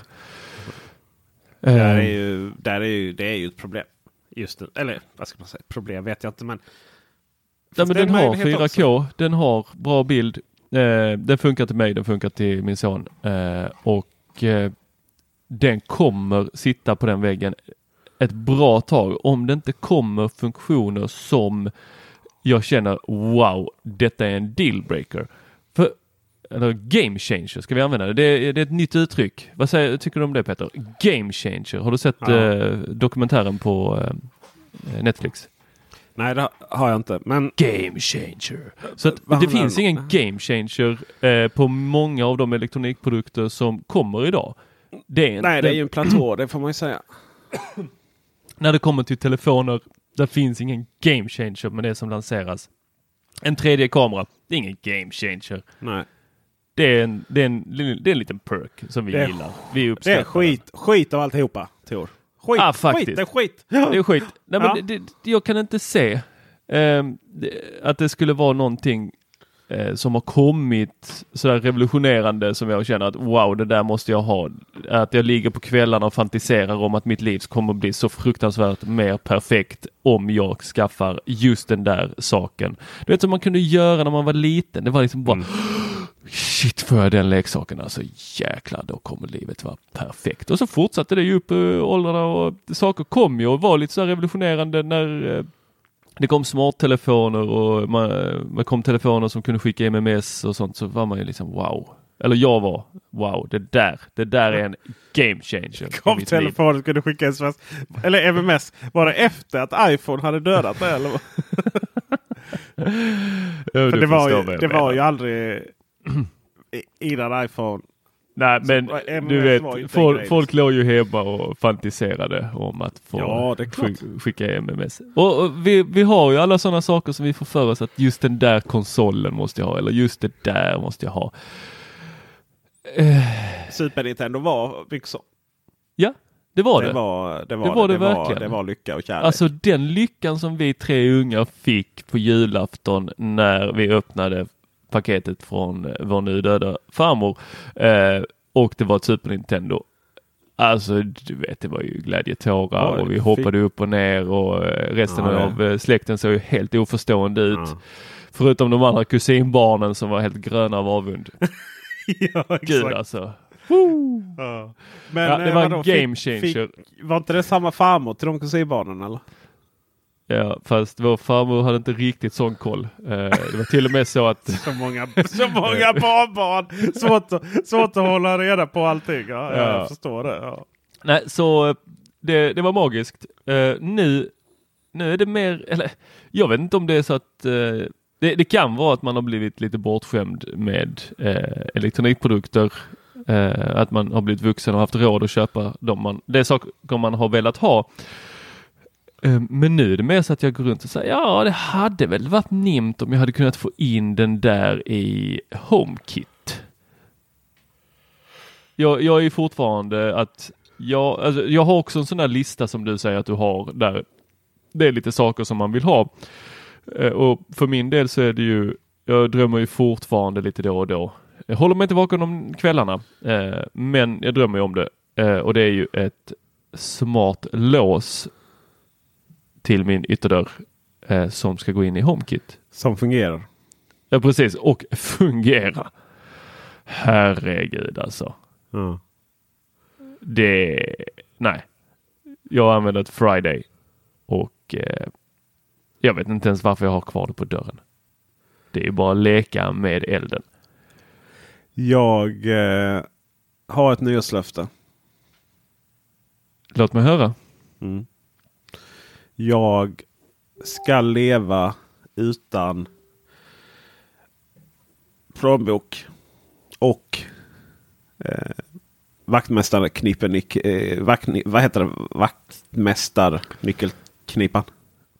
Där är Eh, ju, där är ju, det är ju ett problem. Just det. Eller vad ska man säga? Problem vet jag inte. Men, Ja, men den en har möjlighet 4K, också. den har bra bild. Eh, den funkar till mig, den funkar till min son. Eh, och eh, den kommer sitta på den väggen ett bra tag om det inte kommer funktioner som jag känner wow, detta är en dealbreaker. För eller game changer, ska vi använda det? Det är, det är ett nytt uttryck. Vad säger, tycker du om det Peter? Game changer. Har du sett Ja. eh, dokumentären på eh, Netflix? Nej, det har jag inte. Men game changer. Så det finns det ingen game changer eh, på många av de elektronikprodukter som kommer idag. Det är, nej, det är ju en platå. Det får man ju säga. (clears throat) När det kommer till telefoner, där finns ingen game changer med det som lanseras. En 3D-kamera, det är ingen game changer. Nej. Det är en, det är en, det är en liten perk som vi Det gillar. Vi Det uppskattar är skit, skit av alltihopa, Tor. Skit, Ah, faktiskt. skit, det är skit. Det är skit. Nej, men Ja. det, det, jag kan inte se det, att det skulle vara någonting eh, som har kommit sådär revolutionerande som jag känner att wow, det där måste jag ha. Att jag ligger på kvällarna och fantiserar om att mitt liv kommer bli så fruktansvärt mer perfekt om jag skaffar just den där saken. Du vet som man kunde göra när man var liten. Det var liksom bara Shit, får jag den leksaken alltså jäklar, då kommer livet vara perfekt. Och så fortsatte det ju upp i åldrarna och saker kom ju och var lite så revolutionerande när eh, det kom smarttelefoner och man, man kom telefoner som kunde skicka MMS och sånt så var man ju liksom wow. Eller jag var wow, det där, det där är en game changer. Kom liv. telefonen kunde skicka sms. Eller MMS. Var det efter att iPhone hade dödat det? Eller? (laughs) du det var, ju, det var ju aldrig innan iPhone. Nej, men Så, MMS du var ju vet, folk, folk låg ju hemma och fantiserade om att få Ja, skick- skicka MMS. Och, och vi, vi har ju alla sådana saker som vi får för oss att just den där konsolen måste jag ha eller just det där måste jag ha. Super Nintendo var så. Ja, Det var det. Det var det, var, Det var det det, var, verkligen. det var lycka och kärlek. Alltså den lyckan som vi tre unga fick på julafton när vi öppnade paketet från eh, vår nu döda farmor. Eh, och det var ett Super Nintendo. Alltså du vet det var ju glädjetårar Oj, och vi hoppade upp och ner och eh, resten Ja, av släkten såg ju helt oförstående ut. Ja. Förutom de andra kusinbarnen som var helt gröna av avund. (laughs) ja, Gud alltså. Ja. Men, Ja, det var en game changer. Fick, var inte det samma farmor till de kusinbarnen eller? Ja, fast vår farmor hade inte riktigt sån koll. Eh, det var till och med så att (laughs) Så många, så många barnbarn! Svårt, att- svårt att hålla reda på allting. Ja, ja. Ja. Jag förstår det. Ja. Nej, så eh, det, det var magiskt. Eh, nu, nu är det mer, eller jag vet inte om det är så att eh, det, det kan vara att man har blivit lite bortskämd med eh, elektronikprodukter. Eh, att man har blivit vuxen och haft råd att köpa dem man, det är saker man har velat ha. Eh, men nu är det mer så att jag går runt och säger ja, det hade väl varit nimt om jag hade kunnat få in den där i HomeKit. Jag, jag är fortfarande att jag, alltså, jag har också en sån där lista som du säger att du har där det är lite saker som man vill ha. Eh, och för min del så är det ju, jag drömmer ju fortfarande lite då och då. Jag håller mig inte vaken om kvällarna, eh, men jag drömmer ju om det. Och det är ju ett smart lås till min ytterdörr eh, som ska gå in i HomeKit. Som fungerar. Ja precis, och fungera. Herregud alltså. Ja. Det, nej. Jag använder ett Friday och eh, jag vet inte ens varför jag har kvar det på dörren. Det är bara att leka med elden. Jag eh, har ett nyårslöfte. Låt mig höra. Mm. Jag ska leva utan plånbok och eh, vaktmästarknippen. Eh, vakt, vad heter det? Vaktmästarnyckelknipan.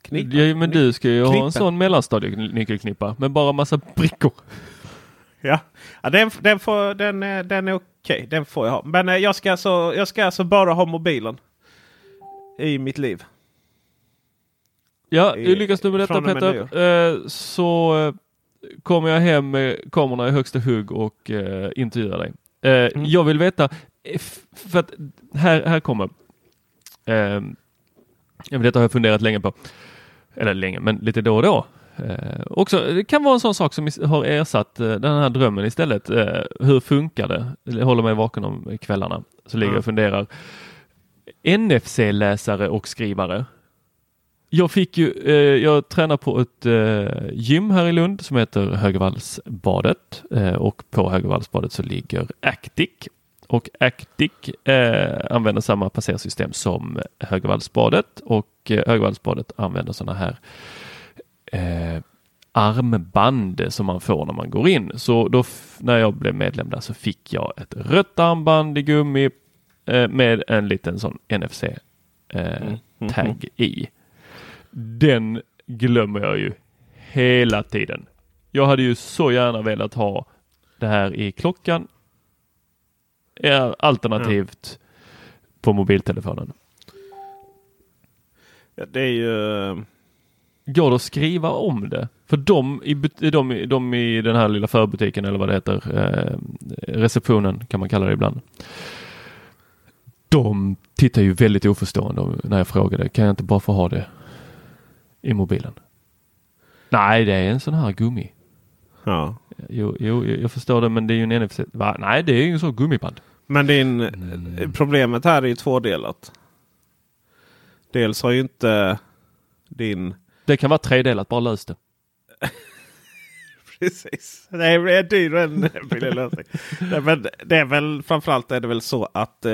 Knipan? Ja, men du ska ju ha Knippen. en sån mellanstadienyckelknippa med bara massa brickor. Ja, ja den, den, får, den, är- den är okej. Den får jag ha. Men eh, jag ska, alltså, jag ska alltså bara ha mobilen i mitt liv. Ja, I- lyckas du med detta Petter eh, så eh, kommer jag hem med kamerorna i högsta hugg och eh, intervjuar dig. Eh, Mm. Jag vill veta, för att här, här kommer. Eh, detta har jag funderat länge på. Eller länge, men lite då och då. Eh, också, det kan vara en sån sak som har ersatt eh, den här drömmen istället. Eh, hur funkar det? Jag håller mig vaken om kvällarna. Så ligger jag och funderar. NFC-läsare och skrivare. Jag fick ju, eh, jag tränar på ett eh, gym här i Lund som heter Högvallsbadet eh, och på Högvallsbadet så ligger Actic och Actic eh, använder samma passersystem som Högvallsbadet och eh, Högvallsbadet använder sådana här eh, armband som man får när man går in. Så då när jag blev medlem där så fick jag ett rött armband i gummi eh, med en liten sån NFC eh, tagg i. Den glömmer jag ju hela tiden. Jag hade ju så gärna velat ha det här i klockan. Alternativt på mobiltelefonen. Ja, det är ju... Går det att skriva om det? För de i, de, de i den här lilla förbutiken eller vad det heter, eh, receptionen kan man kalla det ibland. De tittar ju väldigt oförstående när jag frågade, kan jag inte bara få ha det i mobilen? Nej, det är en sån här gummi. Ja. Jo, jo jag förstår det, men det är ju en NFC. Va? Nej, det är ju en sån gummiband. Men din, Mm. problemet här är ju tvådelat. Dels har ju inte din... Det kan vara tredelat, bara lös det. (laughs) Precis. Det är, det är dyr en billig (laughs) lösning. Nej, men det är väl framförallt är det väl så att eh,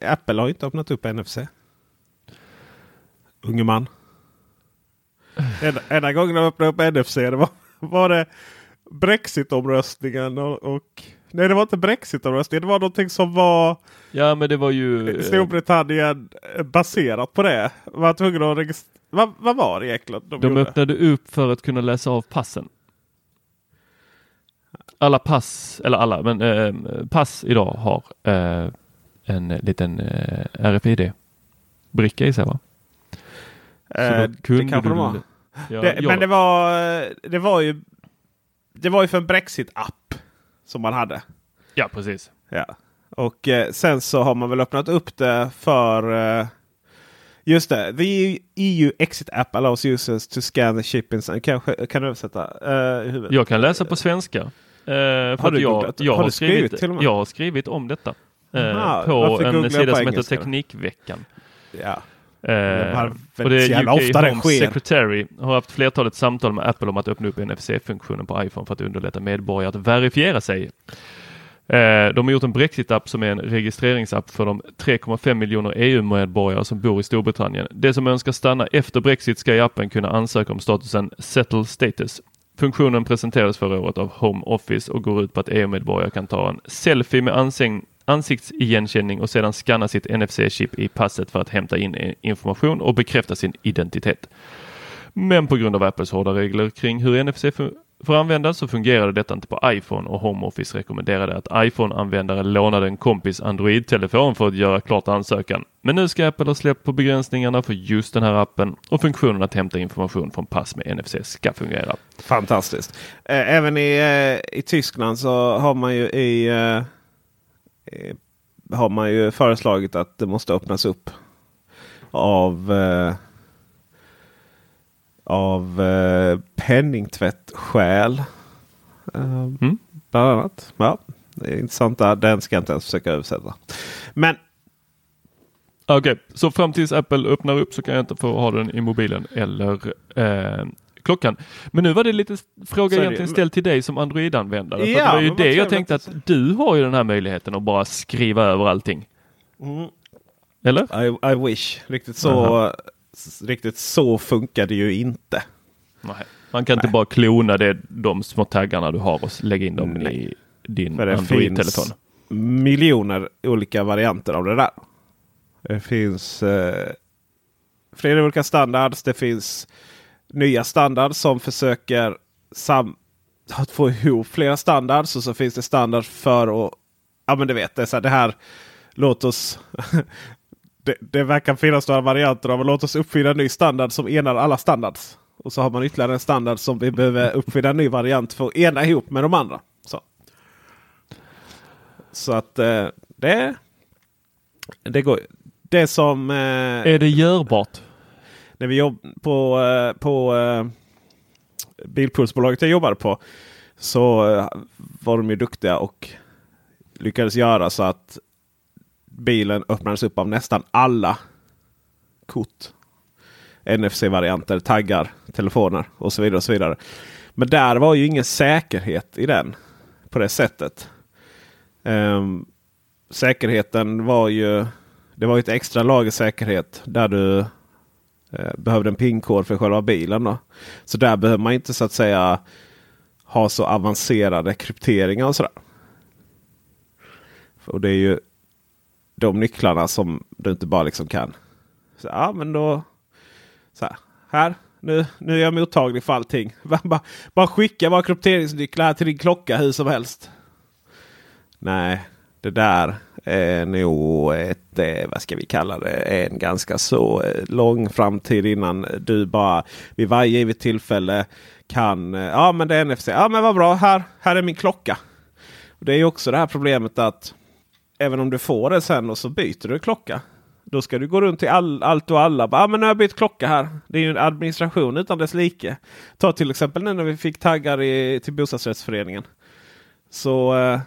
Apple har inte öppnat upp NFC. Unge man. Enda, enda gången de öppnade upp NFC det var, var det Brexit-omröstningen och, och Nej det var inte Brexit-omröstningen. Det var någonting som var Ja, men det var ju... eh, Storbritannien eh, baserat på det. Var tvungen att registrera. Vad, vad var det egentligen de, De gjorde? öppnade upp för att kunna läsa av passen. Alla pass, eller alla, men eh, pass idag har eh, en liten eh, RFID-bricka i sig va? Eh, det kanske de har. Ja, det, ja. Men det var, det var ju det var ju för en Brexit-app som man hade. Ja, precis. Ja. Och eh, sen så har man väl öppnat upp det för eh, Just det. The EU Exit App allows users to scan the shipping. Kanske kan du översätta? Uh? Jag kan läsa på svenska. Eh, Har du jag, Har har, du skrivit skrivit, till och med? jag har skrivit om detta. Eh, Aha, på en sida som heter? Teknikveckan. Ja. Eh, och det är UK Home sker. Secretary har haft flertalet samtal med Apple om att öppna upp NFC-funktionen på iPhone för att underlätta medborgare att verifiera sig. Eh, De har gjort en Brexit-app som är en registreringsapp för de 3,5 miljoner EU-medborgare som bor i Storbritannien. De som önskar stanna efter Brexit ska i appen kunna ansöka om statusen Settle Status. Funktionen presenterades förra året av Home Office och går ut på att EU-medborgare kan ta en selfie med ansikts ansiktsigenkänning och sedan scanna sitt NFC-chip i passet för att hämta in information och bekräfta sin identitet. Men på grund av Apples hårda regler kring hur NFC får användas så fungerade detta inte på iPhone och Home Office rekommenderade att iPhone-användare lånade en kompis Android-telefon för att göra klart ansökan. Men nu ska Apple ha släppt på begränsningarna för just den här appen och funktionen att hämta information från pass med NFC ska fungera. Fantastiskt. Eh, även i, eh, i Tyskland så har man ju i eh, har man ju föreslagit att det måste öppnas upp av av av eh, penningtvättskäl. Eh, Mm. Bland annat. Ja, det är intressant. där. Den ska jag inte ens försöka översätta. Men Okej, så fram tills Apple öppnar upp så kan jag inte få ha den i mobilen eller eh, klockan. Men nu var det lite fråga ju. egentligen ställd till dig som Android-användare. Ja, det var ju det jag tänkte att du har ju den här möjligheten att bara skriva över allting. Mm. Eller? I, I wish. Riktigt så, Aha. riktigt så funkar det ju inte. Nej. Man kan inte bara klona det, de små taggarna du har och lägga in dem Nej. i din Android-telefon. miljoner olika varianter av det där. Det finns eh, flera olika standards. Det finns nya standards som försöker sam att få ihop flera standards. Och så finns det standard för att... Ja men du vet, det, är så här, det här... Låt oss... (laughs) det, det verkar finnas några varianter av låt oss uppfinna en ny standard som enar alla standards. Och så har man ytterligare en standard som vi behöver (laughs) uppfinna en ny variant för att ena ihop med de andra. Så, så att eh, det, det går. Det som... Eh, Är det görbart? När vi jobbade på, på eh, eh jag jobbade på. Så eh, var de ju duktiga och lyckades göra så att bilen öppnades upp av nästan alla kort. NFC-varianter, taggar, telefoner och så vidare. och så vidare. Men där var ju ingen säkerhet i den på det sättet. Um, säkerheten var ju det var ett extra lager säkerhet där du Eh, behövde en PIN-kod för själva bilen. Då. Så där behöver man inte så att säga ha så avancerade krypteringar och sådär. Och det är ju de nycklarna som du inte bara liksom kan. Så, ja men då. Så här, här nu, nu är jag mottaglig för allting. (laughs) Bara, bara, skicka bara krypteringsnycklar till din klocka hur som helst. Nej, det där eh, nog ett, eh, vad ska vi kalla det, en ganska så eh, lång framtid innan du bara vid varje givet tillfälle kan, eh, ja men det är NFC, ja men vad bra, här, här är min klocka. Och Det är ju också det här problemet att även om du får det sen och så byter du klocka. Då ska du gå runt till all, allt och alla. Ja ah, men nu har jag bytt klocka här. Det är ju en administration utan dess like. Ta till exempel nu när vi fick taggar i, till bostadsrättsföreningen. Så eh,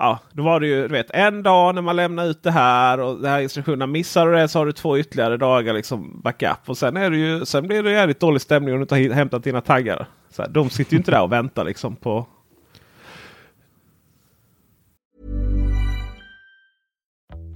Ja, då var det ju du vet, en dag när man lämnar ut det här och det här instruktionerna. Missar du det så har du två ytterligare dagar liksom backup. Och sen, är det ju, sen blir det jävligt dålig stämning om du inte har hämtat dina taggar. Så här, de sitter ju inte där och väntar liksom på...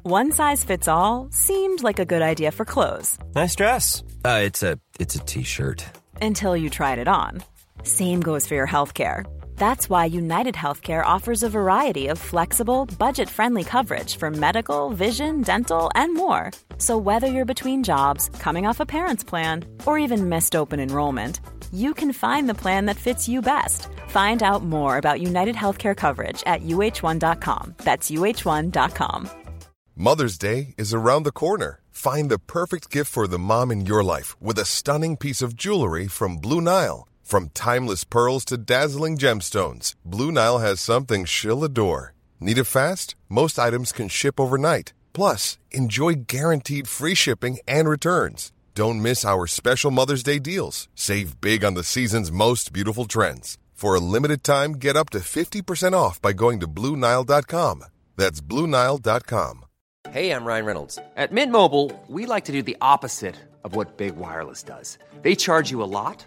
One size fits all seemed like a good idea for clothes Nice dress. Uh, it's a it's a t-shirt. until you tried it on. Same goes for your healthcare. That's why United Healthcare offers a variety of flexible, budget friendly coverage for medical, vision, dental, and more. So, whether you're between jobs, coming off a parent's plan, or even missed open enrollment, you can find the plan that fits you best. Find out more about United Healthcare coverage at uh1.com. That's uh1.com. Mother's Day is around the corner. Find the perfect gift for the mom in your life with a stunning piece of jewelry from Blue Nile. From timeless pearls to dazzling gemstones, Blue Nile has something she'll adore. Need it fast? Most items can ship overnight. Plus, enjoy guaranteed free shipping and returns. Don't miss our special Mother's Day deals. Save big on the season's most beautiful trends. For a limited time, get up to 50% off by going to Blue Nile.com. That's Blue Nile.com. Hey, I'm Ryan Reynolds. At Mint Mobile, we like to do the opposite of what Big Wireless does. They charge you a lot,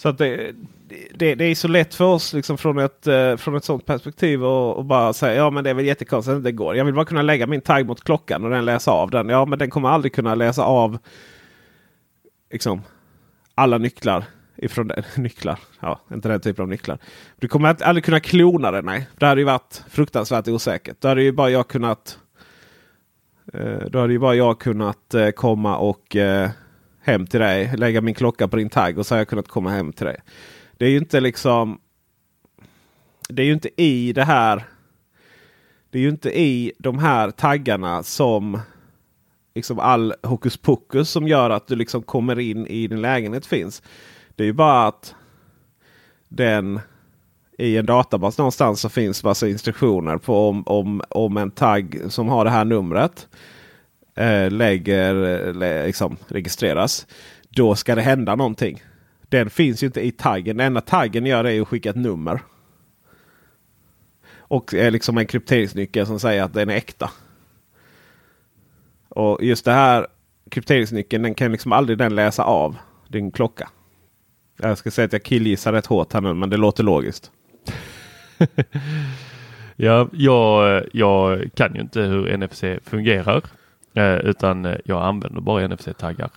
Så att det, det, det är så lätt för oss liksom från, ett, eh, från ett sånt perspektiv och, och bara säga ja men det är väl jättekonstigt att det går. Jag vill bara kunna lägga min tagg mot klockan och den läsa av den. Ja men den kommer aldrig kunna läsa av liksom, alla nycklar ifrån den. (laughs) nycklar. Ja, inte den typen av nycklar. Du kommer aldrig kunna klona den. Nej, det hade ju varit fruktansvärt osäkert. Då hade ju bara jag kunnat. Eh, då hade ju bara jag kunnat eh, komma och hem till dig. Lägga min klocka på din tagg och så har jag kunnat komma hem till dig. Det är ju inte liksom. Det är ju inte i det här. Det är ju inte i de här taggarna som liksom all hokus pokus som gör att du liksom kommer in i din lägenhet finns. Det är ju bara att den i en databas någonstans så finns massa instruktioner på om, om, om en tagg som har det här numret eh, lägger, eh, liksom, registreras. Då ska det hända någonting. Den finns ju inte i taggen. Den enda taggen gör det är att skicka ett nummer. Och är liksom en krypteringsnyckel som säger att den är äkta. Och just det här krypteringsnyckeln den kan liksom aldrig den läsa av din klocka. Jag ska säga att jag killgissar rätt hårt här nu men det låter logiskt. (laughs) ja, jag, jag kan ju inte hur NFC fungerar. Eh, utan jag använder bara NFC-taggar.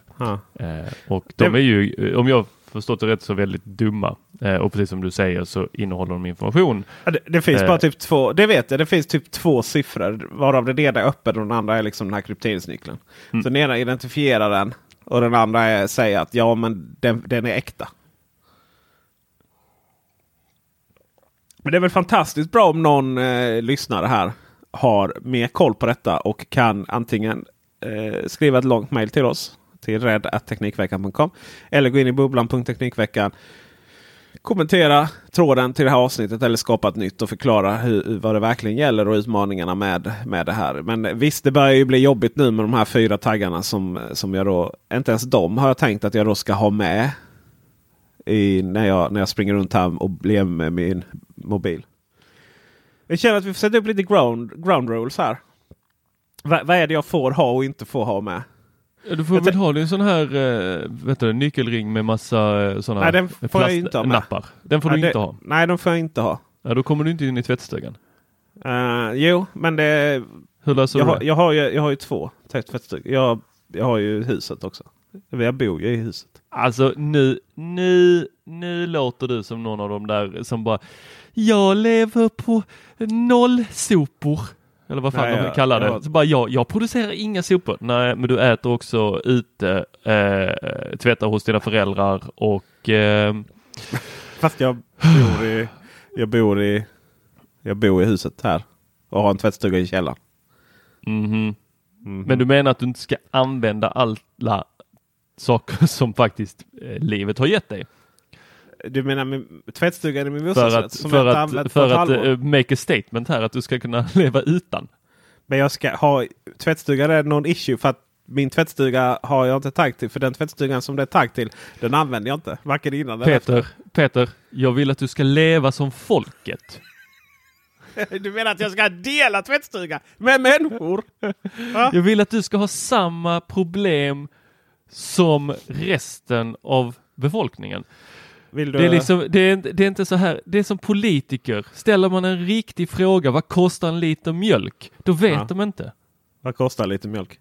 Eh, och de är ju, om jag förstått det rätt, så väldigt dumma. Eh, och precis som du säger så innehåller de information. Ja, det, det finns Eh. bara typ två. Det vet jag. Det finns typ två siffror. Varav den ena är öppen och den andra är liksom den här krypteringsnyckeln. Mm. Så den ena identifierar den. Och den andra är, säger att ja men den, den är äkta. Men det är väl fantastiskt bra om någon eh, lyssnare här har mer koll på detta och kan antingen eh, skriva ett långt mail till oss till red.teknikveckan.com eller gå in i bubblan.teknikveckan kommentera tråden till det här avsnittet eller skapa ett nytt och förklara hur, vad det verkligen gäller och utmaningarna med, med det här. Men visst, det börjar ju bli jobbigt nu med de här fyra taggarna som, som jag då, inte ens de har jag tänkt att jag då ska ha med i, när, jag, när jag springer runt här och blir med min mobil. Jag känner att vi får sätta upp lite ground, ground rules här. Va, vad är det jag får ha och inte får ha med? Ja, Du får Jag väl ha en sån här uh, vet du, nyckelring med massa uh, sådana Nej, den får jag inte ha med. nappar. Den får Ja, du det- inte ha. Nej, de får jag inte ha. Ja, då kommer du inte in i tvättstugan. Eh, jo, men det... Hur löser jag, du har, det? jag, har ju, jag har ju två tvättstugor. Jag, jag har ju huset också. Jag bor ju i huset. Alltså nu, nu, nu låter du som någon av dem där som bara Jag lever på noll sopor. Eller vad fan Nej, de kallar det. jag- Så bara, jag, jag producerar inga sopor. Nej, men du äter också ute, eh, tvättar hos dina föräldrar och eh, Fast jag bor i, jag bor i, jag bor i huset här. Och har en tvättstuga i källaren. mhm. Men du menar att du inte ska använda alla saker (laughs) som faktiskt eh, livet har gett dig? Du menar min, tvättstugan i min För bostadsrätt? att, för inte att, för att eh, make a statement här att du ska kunna (laughs) leva utan. Men jag ska ha tvättstugan är någon issue för att min tvättstuga har jag inte tagg till. För den tvättstugan som det är tagg till den använder jag inte. Varken innan eller Peter, Peter, jag vill att du ska leva som folket. efter. (laughs) Du menar att jag ska dela tvättstuga med människor? (laughs) Va? Jag vill att du ska ha samma problem som resten av befolkningen. Vill du, Det är, liksom, det, är, inte- det är inte så här, det är som politiker. Ställer man en riktig fråga, vad kostar en liter mjölk? Då vet Ja. de inte. Vad kostar lite mjölk?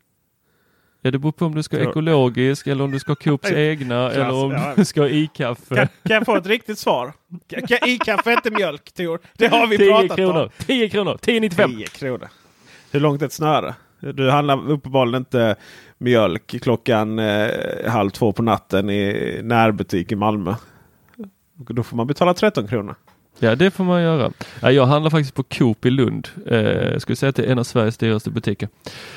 Ja, det beror på om du ska Tror- ekologisk eller om du ska ha Coops egna (laughs) Klass, eller om ja. du ska ha i-kaffe. Kan, kan jag få ett riktigt svar? Kan, kan, I-kaffe är inte mjölk Tor. Det har vi (laughs) 10 pratat kronor, om. 10 kronor, 10,95. 10 kronor. Hur långt är ett snöre? Du handlar uppenbarligen inte mjölk klockan eh, halv två på natten i närbutik i Malmö. Och Då får man betala 13 kronor. Ja, det får man göra. Ja, jag handlar faktiskt på Coop i Lund. Eh, jag skulle säga att det är en av Sveriges dyraste butiker.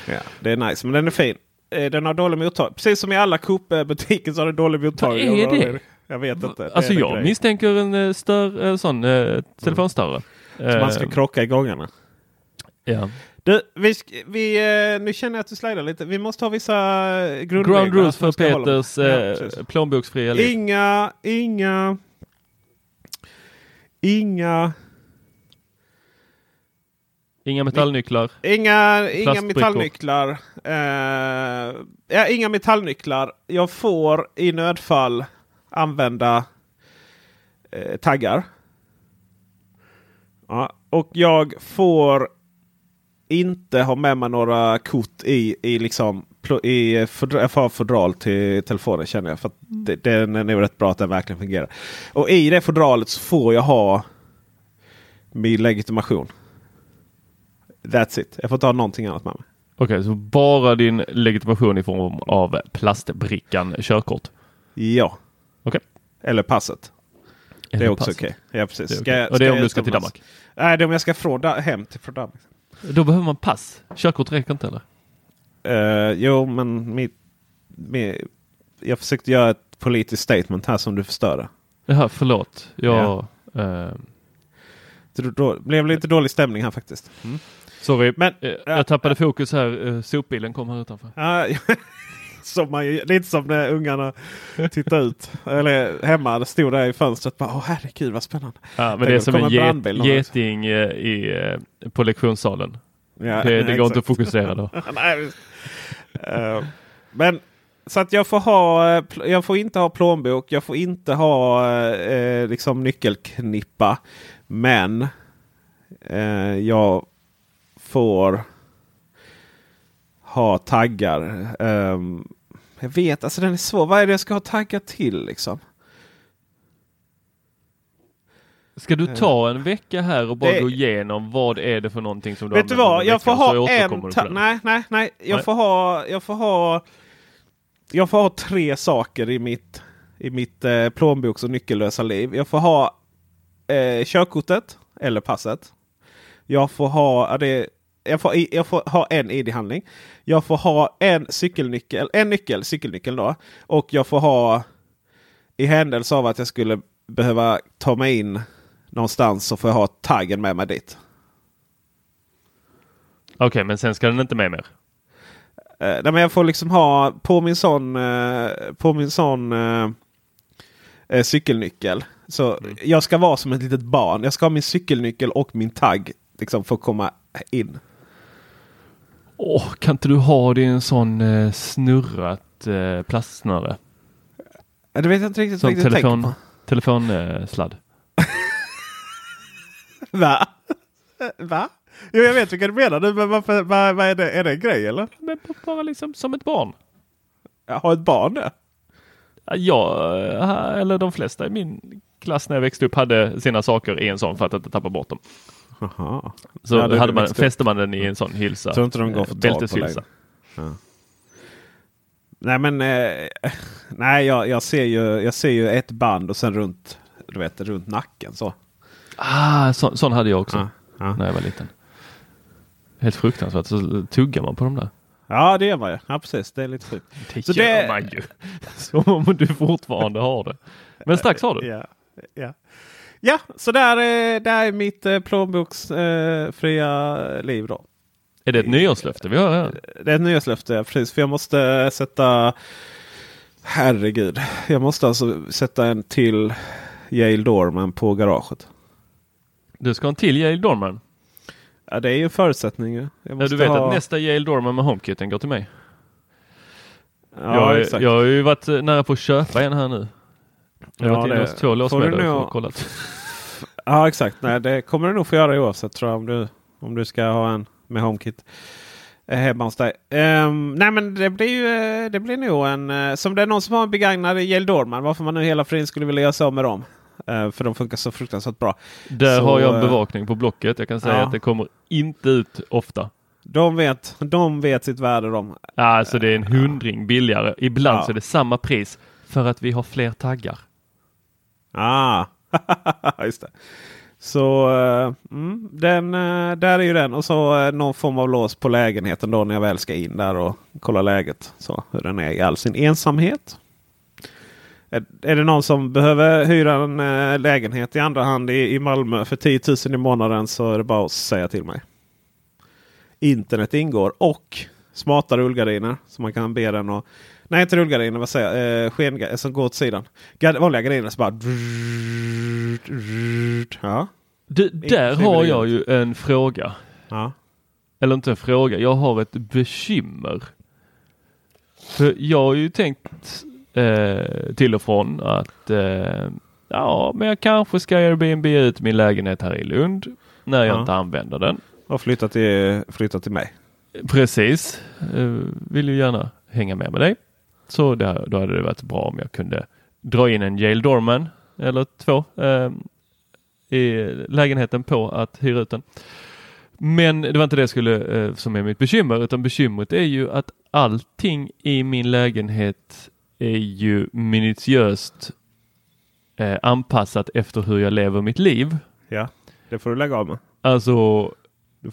Ja, det är nice, men den är fin. Eh, Den har dålig mottagning. Precis som i alla Coop-butiker så har den dålig mottagning. Vad är det? Jag vet inte. Det Alltså jag grej. misstänker en eh, stör, eh, sån eh, telefonstörre. Så man ska krocka i gångarna. ja. Du, vi, vi, nu känner jag att du slidar lite. Vi måste ha vissa grundregler. Ground rules för Peters. Ja, plånboksfria liv. Inga, inga, inga, Inga metallnycklar. inga, inga metallnycklar. Eh, ja, inga metallnycklar. Jag får i nödfall använda eh, taggar. Ja, och jag får inte ha med mig några kort i, i liksom i fodra- jag får ha fodral till telefonen känner jag. För att det, den är nog rätt bra att den verkligen fungerar. Och i det fodralet så får jag ha min legitimation. That's it. Jag får inte ha någonting annat med mig. Okej, så bara din legitimation i form av plastbrickan körkort. Ja. Okej. Eller passet. Det är Eller också okej. Ja, precis. Det Ska jag- Och det är om du ska till? Danmark? Nej, det är om jag ska från hem till från Danmark. Då behöver man pass. Körkort räcker inte eller? Eh, jo, men mitt, mi- jag försökte göra ett politiskt statement här som du förstörde. Jaha, förlåt. Jag... Eh, Så Då, då blev det lite dålig stämning här faktiskt. sorry, Men- Eh, jag tappade fokus här. Eh, sopbilen kom här utanför. Ja, (laughs) som man, lite som när ungarna tittar ut. Eller hemma, det stod där i fönstret. Bara, Åh herregud vad spännande. Ja, men Tänk det är om som en get, geting eh, i, eh, på lektionssalen. Ja, det det går inte att fokusera (laughs) då. Nej. Eh, men så att jag får ha, eh, jag får inte ha plånbok, jag får inte ha eh, liksom nyckelknippa. Men eh, jag får ha taggar. Ehm, jag vet, alltså den är svår. Vad är det jag ska ha taggar till liksom? Ska du ta en vecka här och bara Det- gå igenom vad är det för någonting som du Vet du vad? Jag får ha en... Ta- nej, nej, nej. Jag Nej. får ha... Jag får ha... Jag får ha tre saker i mitt, i mitt eh, plånboks och nyckellösa liv. Jag får ha eh, körkortet eller passet. Jag får ha... Det, jag, får, jag får ha en ID-handling. Jag får ha en cykelnyckel, en nyckel, cykelnyckel då. Och jag får ha i händelse av att jag skulle behöva ta mig in någonstans så får jag ha taggen med mig dit. Okej, men sen ska den inte med mer. Eh, nej, men jag får liksom ha på min sån, eh, på min sån eh, cykelnyckel. Så jag ska vara som ett litet barn. Jag ska ha min cykelnyckel och min tagg liksom, för att komma in. Åh, kan inte du ha det i en sån eh, snurrat eh, plastsnöre? Det vet jag inte riktigt Som jag telefon, telefonsladd. (laughs) Va? Va? Jo, jag vet vilka du menar. nu, Men varför, vad, vad är, det, är det en grej eller? Men bara liksom som ett barn. Har ett barn det? Ja, eh, eller de flesta i min klass när jag växte upp hade sina saker i en sån för att inte tappa bort dem. Aha. Så Ja, hade man, fäste man den i en sån hylsa. Tror inte de går Eh, på Bälteshylsa. längre. Nej men eh, nej, jag, jag, ser ju, jag ser ju ett band och sen runt, du vet, runt nacken så. Ah, så, sån hade jag också Ja, ja. när jag var liten. Helt fruktansvärt. Så tuggar man på dem där. Ja det gör man ju. Ja precis, det är lite sjukt. Det Så gör det- man ju. (laughs) Som om du fortfarande har det. Men strax har du. Ja, ja. ja så där, är- där är mitt eh, plånboksfria eh, liv då. Är det ett nyårslöfte vi har här? Det är ett nyårslöfte, ja, precis. För jag måste sätta... Herregud. Jag måste alltså sätta en till Yale Dorman på garaget. Du ska ha en till Yale Dorman. Ja, det är ju en förutsättning. ju. Jag Ja, du vet ha... att nästa Yale Dorman med HomeKiten går till mig. Ja, jag, exakt. jag har ju varit eh, nära på att köpa en här nu. Jag har Ja, varit inne hos två nog- och kollat. (laughs) Ja, exakt. Nej, det kommer du nog få göra oavsett tror jag. Om du, om du ska ha en med HomeKit eh, hemma hos dig. Ehm, nej, men det blir ju eh, det blir nog en... som det är någon som har en begagnad Yale Dorman. Varför man nu hela friden skulle vilja göra sig av med dem. Eh, för de funkar så fruktansvärt bra. Där Så, har jag en eh, bevakning på Blocket. Jag kan säga ja. att det kommer inte ut ofta. De vet, de vet sitt värde de. Alltså det är en hundring billigare. Ibland Ja. så är det samma pris för att vi har fler taggar. Ah, (laughs) just det. Så eh, mm, den, eh, där är ju den. Och så eh, någon form av lås på lägenheten då när jag väl ska in där och kolla läget. Så hur den är i all sin ensamhet. Är, är det någon som behöver hyra en eh, lägenhet i andra hand i, i Malmö för 10 000 i månaden så är det bara att säga till mig. Internet ingår och smarta rullgardiner. Så man kan be den och Nej, inte rullgardiner. Vad säger jag? Eh, skenga- som går åt sidan. Gard- vanliga gardiner så bara... Ja. Du, där har jag ju en fråga. Ja. Eller inte en fråga, jag har ett bekymmer. För jag har ju tänkt eh, till och från att eh, ja, men jag kanske ska Airbnb ut min lägenhet här i Lund när jag Ja. inte använder den. Och flytta till, flytta till mig. Precis, eh, vill ju gärna hänga med med dig. Så det, då hade det varit bra om jag kunde dra in en Yale Dorman eller två eh, i lägenheten på att hyra ut den. Men det var inte det skulle, eh, som är mitt bekymmer, utan bekymret är ju att allting i min lägenhet är ju minutiöst eh, anpassat efter hur jag lever mitt liv. Ja, det får du lägga av med. Alltså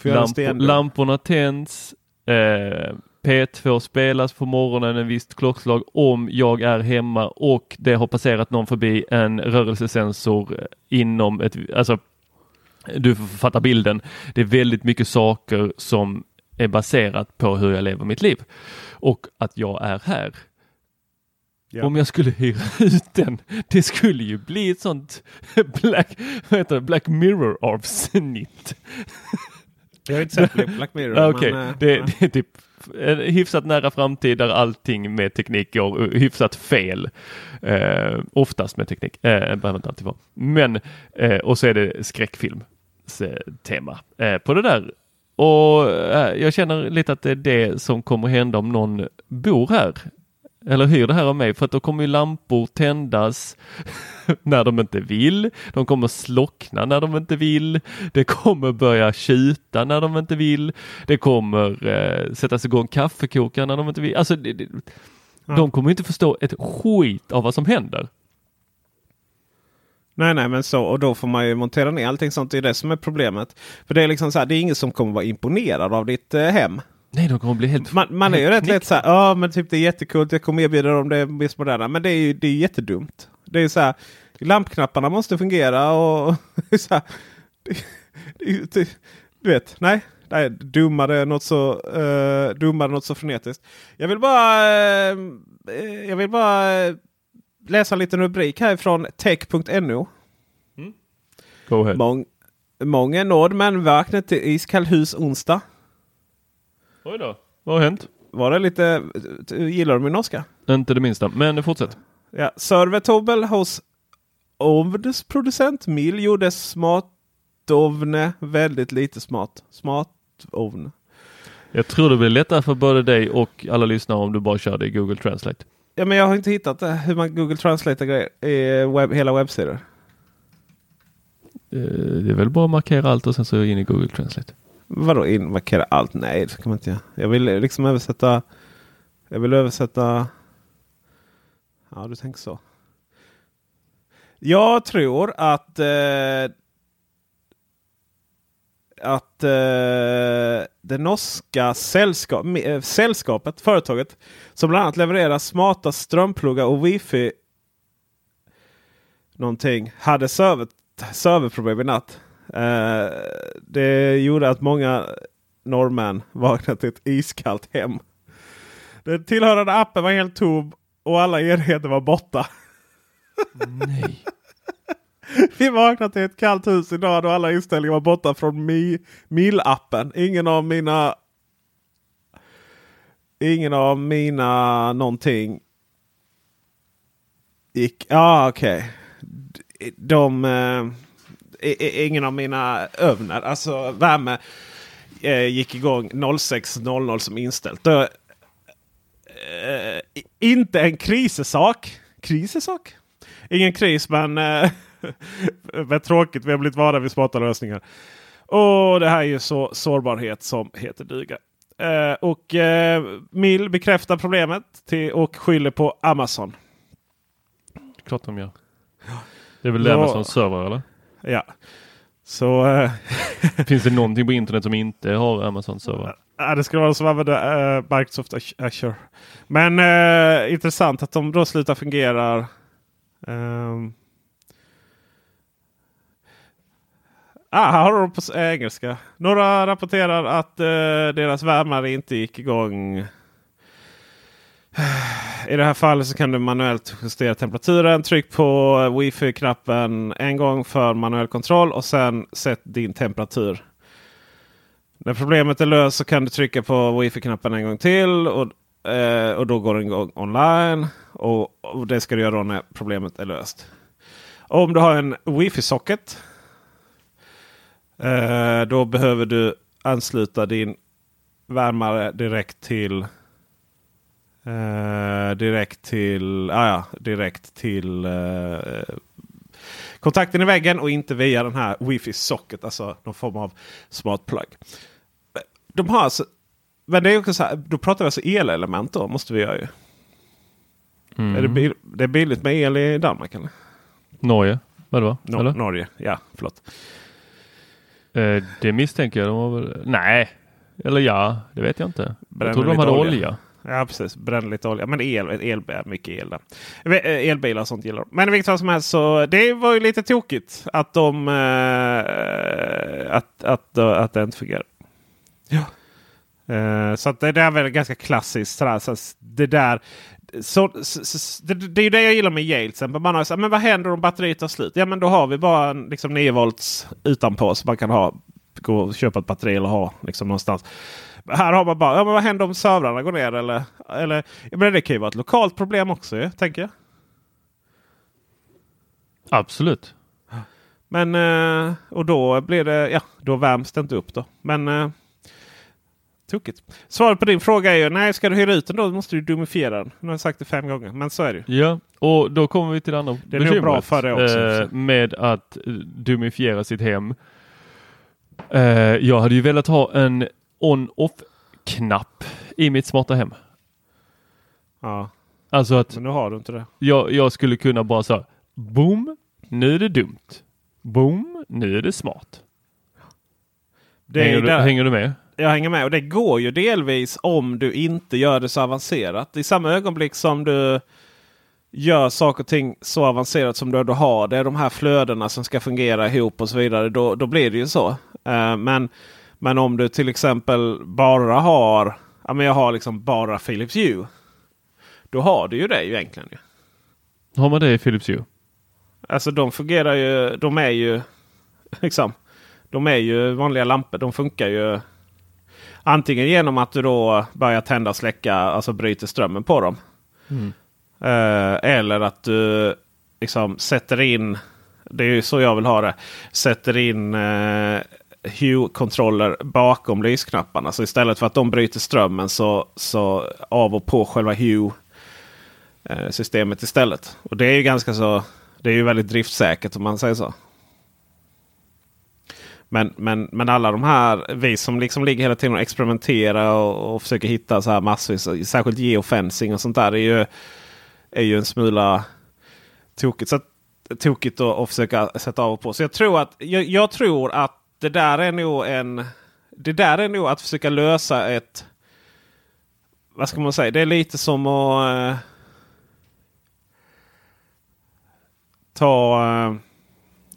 Lamp, lamporna tänds. Eh, P2 spelas på morgonen en visst klockslag om jag är hemma och det har passerat någon förbi en rörelsesensor eh, inom ett, alltså du får fatta bilden. Det är väldigt mycket saker som är baserat på hur jag lever mitt liv och att jag är här. Ja. Om jag skulle hyra (laughs) ut den, det skulle ju bli ett sånt (laughs) Black, vad heter det, Black Mirror avsnitt. Jag har inte sett (laughs) Black- Mirror. Men, eh, det, ja. det är typ en hyfsat nära framtid där allting med teknik går hyfsat fel. Eh, oftast med teknik, eh, behöver inte alltid vara. Men, eh, och så är det skräckfilm tema eh, på det där. Och eh, jag känner lite att det är det som kommer hända om någon bor här. Eller hyr det här av mig för att då kommer ju lampor tändas (laughs) när de inte vill. De kommer slockna när de inte vill. Det kommer börja tjuta när de inte vill. Det kommer eh, sättas igång kaffekokare när de inte vill. Alltså, det, det, De kommer inte förstå ett skit av vad som händer. Nej, nej, men så. Och då får man ju montera ner allting sånt. Det är det som är problemet. För det är liksom så här, det är ingen som kommer vara imponerad av ditt eh, hem. Nej, de kommer bli helt Man, man är ju helt rätt lätt så här, ja men typ det är jättekult, jag kommer erbjuda dem det mest moderna. Men det är ju det är jättedumt. Det är så här, lampknapparna måste fungera och (laughs) så här, det, det, det, Du vet, nej. Nej, dummare något så, uh, dummare något så frenetiskt. Jag vill bara, eh, jag vill bara läsa en liten rubrik härifrån tech.no. Go ahead. Mång, många nåd men vaknade till iskall hus onsdag. Oj då, vad har hänt? Var det lite, gillar du min norska? Inte det minsta, men fortsätt. Ja, servertobel hos ovnsproducent Mill gjorde smart Smartovne. Väldigt lite smart. Smartovne. Jag tror det blir lättare för både dig och alla lyssnare om du bara kör det i Google Translate. Ja, men jag har inte hittat det, hur man Google Translate grejer i webb, hela webbsidor. Eh, Det är väl bara att markera allt och sen så in i Google Translate. Vadå in, markera allt? Nej, det kan man inte göra. Jag vill liksom översätta. Jag vill översätta. Ja, du tänker så. Jag tror att eh, att eh, det norska sällskap, eh, sällskapet, företaget som bland annat levererar smarta strömpluggar och wifi någonting hade server, serverproblem i natt. Eh, det gjorde att många norrmän (laughs) vaknade till ett iskallt hem. Den tillhörande appen var helt tom och alla enheter var borta. Nej. (laughs) Vi vaknade till ett kallt hus idag och alla inställningar var borta från Mi, Mil-appen. Ingen av mina... Ingen av mina någonting gick... Ja, ah, okej. Okay. De... Eh, ingen av mina övnar, alltså värme, eh, gick igång 06.00 som inställt. Då, eh, inte en krisesak. Krisesak? Ingen kris men, eh, (laughs) men tråkigt. Vi har blivit vana vid smarta lösningar. Och det här är ju så sårbarhet som heter duga. Eh, och eh, Mill bekräftar problemet till, och skyller på Amazon. Klart de gör. Det är väl Ja. Amazons server eller? Ja. Så eh, (laughs) Finns det någonting på internet som inte har Amazons server? Ja, det skulle vara som att använda uh, Microsoft Azure. Men eh, intressant att de då slutar fungera. Um, ah, här har de på engelska. Några rapporterar att eh, deras värmare inte gick igång. I det här fallet så kan du manuellt justera temperaturen. Tryck på wifi-knappen en gång för manuell kontroll och sen sätt din temperatur. När problemet är löst så kan du trycka på wifi-knappen en gång till. Och, eh, och då går den igång online. Och, och det ska du göra då när problemet är löst. Om du har en wifi-socket. Eh, då behöver du ansluta din värmare direkt till eh, direkt till, ah ja, direkt till eh, kontakten i väggen och inte via den här wifi socket. Alltså någon form av smart plug. De har alltså, men det är också så här, då pratar vi alltså elelement då måste vi göra ju. Mm. Är det, bil, det är billigt med el i Danmark eller? Norge? Vadå? No, eller? Norge, ja förlåt. Eh, det misstänker jag. De har väl... Nej, eller ja, det vet jag inte. Bränner jag tror de hade olja. olja. Ja precis, bränner lite olja. Men el, el, mycket el där. Eh, Elbilar och sånt gillar de. Men i vilket fall som helst så det var ju lite tokigt att de eh, att, att, att det inte fungerar. Ja. Eh, så att det där är väl ganska klassiskt. Sådär, så det där så, så, så, det, det är ju det jag gillar med Yale. exempel. Man har, så, men vad händer om batteriet tar slut? Ja men då har vi bara en liksom, 9 volts utanpå. Så man kan ha, gå och köpa ett batteri eller ha liksom, någonstans. Här har man bara, ja, men vad händer om servrarna går ner? Eller, eller, men det kan ju vara ett lokalt problem också ju, tänker jag. Absolut. Men eh, och då blir det, ja, då värms det inte upp då. Men eh, tokigt. Svaret på din fråga är ju nej, ska du hyra ut den då måste du dumifiera den. Nu har jag sagt det fem gånger, men så är det ju. Ja, och då kommer vi till det andra Det är bra för det också, eh, med att eh, dumifiera sitt hem. Eh, jag hade ju velat ha en on-off-knapp i mitt smarta hem. Ja, Alltså att men nu har du inte det. jag, jag skulle kunna bara säga boom, nu är det dumt. Boom, nu är det smart. det hänger, du, hänger du med? Jag hänger med och det går ju delvis om du inte gör det så avancerat. I samma ögonblick som du gör saker och ting så avancerat som du, du har. Det är de här flödena som ska fungera ihop och så vidare. Då, då blir det ju så. Eh, men, men om du till exempel bara har, ja men jag har liksom bara Philips Hue. Då har du ju det ju egentligen. Ju. Har man det i Philips Hue? Alltså de fungerar ju, de är ju liksom, de är ju vanliga lampor. De funkar ju antingen genom att du då börjar tända och släcka, alltså bryter strömmen på dem. Mm. Eh, eller att du liksom sätter in Det är ju så jag vill ha det. Sätter in eh, Hue-kontroller bakom lysknapparna. Så istället för att de bryter strömmen så, så av och på själva Hue-systemet istället. Och det är ju ganska så. Det är ju väldigt driftsäkert om man säger så. Men, men, men alla de här, vi som liksom ligger hela tiden och experimenterar och, och försöker hitta så här massvis, särskilt geofencing och sånt där. är ju, är ju en smula tokigt. Så att, tokigt att, att försöka sätta av och på. Så jag tror att, jag, jag, tror att det där är nog en... Det där är nog att försöka lösa ett... Vad ska man säga? Det är lite som att... Eh, ta... Eh,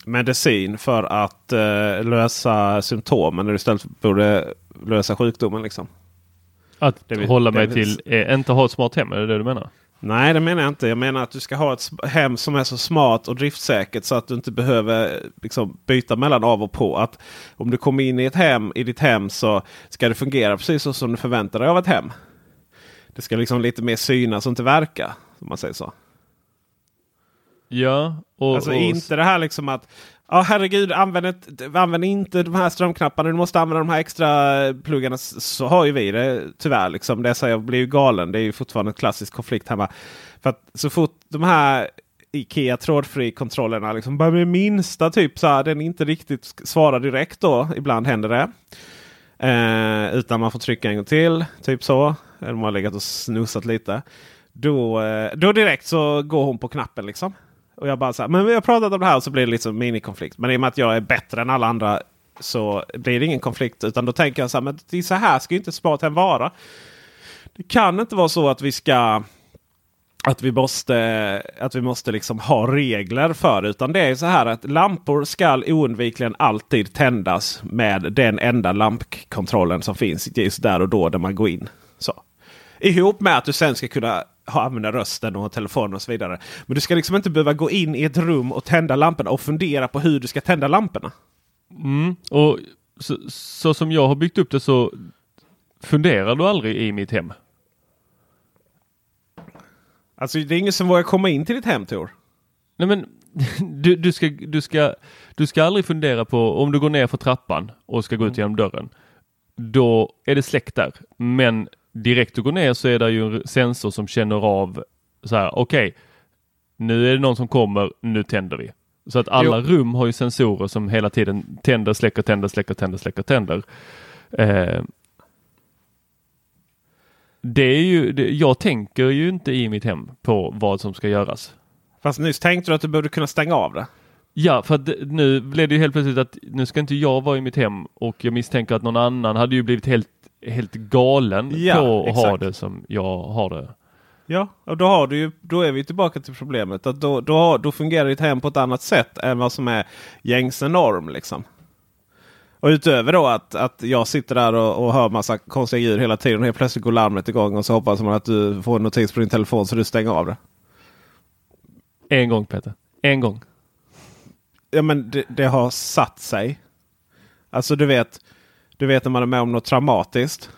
medicin för att eh, lösa symptomen när du istället borde lösa sjukdomen. Liksom. Att det, hålla mig till, eh, inte ha ett smart hem, är det det du menar? Nej, det menar jag inte. Jag menar att du ska ha ett hem som är så smart och driftsäkert så att du inte behöver liksom, byta mellan av och på. Att om du kommer in i ett hem i ditt hem så ska det fungera precis så som du förväntar dig av ett hem. Det ska liksom lite mer synas och inte verka. Om man säger så. Ja. Och, alltså och... inte det här liksom att Ja herregud, använd, ett, använd inte de här strömknapparna. Du måste använda de här extra eh, pluggarna. Så har ju vi det tyvärr. Liksom. Det så jag blir ju galen. Det är ju fortfarande en klassisk konflikt hemma. För att så fort de här Ikea trådfri-kontrollerna liksom bara med minsta typ så här, den inte riktigt svarar direkt då. Ibland händer det. Eh, utan man får trycka en gång till. Typ så. Eller man har legat och snusat lite. Då, eh, då direkt så går hon på knappen liksom. Och jag bara så här, men vi har pratat om det här och så blir det liksom minikonflikt. Men i och med att jag är bättre än alla andra så blir det ingen konflikt. Utan då tänker jag så här, men det är så här ska ju inte smarthem vara. Det kan inte vara så att vi ska att vi måste, att vi måste liksom ha regler för det. Utan det är så här att lampor ska oundvikligen alltid tändas med den enda lampkontrollen som finns just där och då där man går in. Så. Ihop med att du sen ska kunna ha, använda rösten och telefonen och så vidare. Men du ska liksom inte behöva gå in i ett rum och tända lamporna och fundera på hur du ska tända lamporna. Mm. Och så, så, som jag har byggt upp det så funderar du aldrig i mitt hem? Alltså det är ingen som vågar komma in till ditt hem Tor. Nej men (laughs) du, du, ska, du, ska, du ska aldrig fundera på om du går ner för trappan och ska gå ut genom dörren. Då är det släckt där. Men direkt du går ner så är det ju en sensor som känner av så här, okej, okay, nu är det någon som kommer, nu tänder vi. Så att alla jo. rum har ju sensorer som hela tiden tänder, släcker, tänder, släcker, tänder, släcker, tänder. Eh, det är ju, det, jag tänker ju inte i mitt hem på vad som ska göras. Fast nyss tänkte du att du borde kunna stänga av det? Ja, för att nu blev det helt plötsligt att nu ska inte jag vara i mitt hem och jag misstänker att någon annan hade ju blivit helt helt galen ja, på att exakt. ha det som jag har det. Ja, och då, har du ju, då är vi tillbaka till problemet. att Då, då, då fungerar ditt hem på ett annat sätt än vad som är gängse norm. Liksom. Och utöver då att, att jag sitter där och, och hör massa konstiga ljud hela tiden. Och helt plötsligt går larmet igång och så hoppas man att du får en notis på din telefon så du stänger av det. En gång Peter. En gång. Ja men det, det har satt sig. Alltså du vet. Du vet när man är med om något traumatiskt.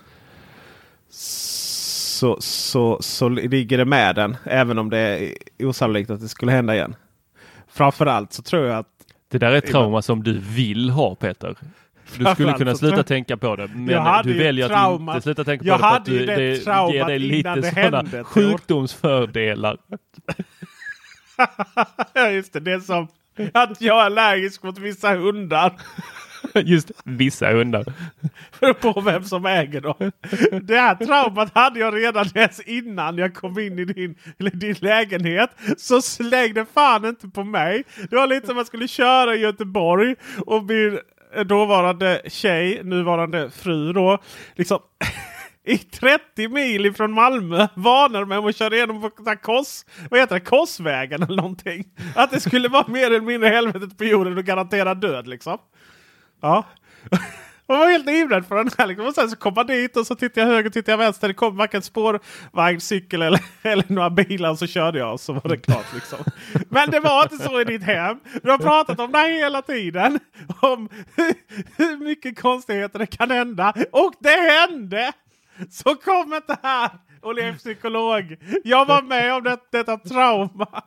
Så, så, så ligger det med den. Även om det är osannolikt att det skulle hända igen. Framförallt så tror jag att... Det där är ett trauma som du vill ha Peter. Du skulle kunna sluta tänka på det. Men du väljer att inte sluta tänka på det. För att du, det, det ger dig lite sådana sjukdomsfördelar. (laughs) just det, det är som att jag är allergisk mot vissa hundar. (laughs) Just vissa hundar. på vem som äger dem. Det här traumat hade jag redan dess innan jag kom in i din, din lägenhet. Så släng det fan inte på mig. Det var lite som att man skulle köra i Göteborg och min dåvarande tjej, nuvarande fru då, liksom (laughs) i 30 mil ifrån Malmö varnade mig om att köra igenom på kors, vad heter det, Korsvägen eller någonting. Att det skulle vara mer eller mindre helvetet på jorden och garantera död liksom. Ja. (laughs) Man var helt livrädd för den här. Liksom. Och sen så kom man dit och så tittade jag höger och tittade jag vänster. Det kom varken spårvagn, cykel eller, (laughs) eller några bilar. Och så körde jag och så var det klart. Liksom. (laughs) Men det var inte så i ditt hem. Du har pratat om det här hela tiden. Om hur mycket konstigheter det kan hända. Och det hände! Så kom inte här och lev psykolog. Jag var med om det, detta trauma.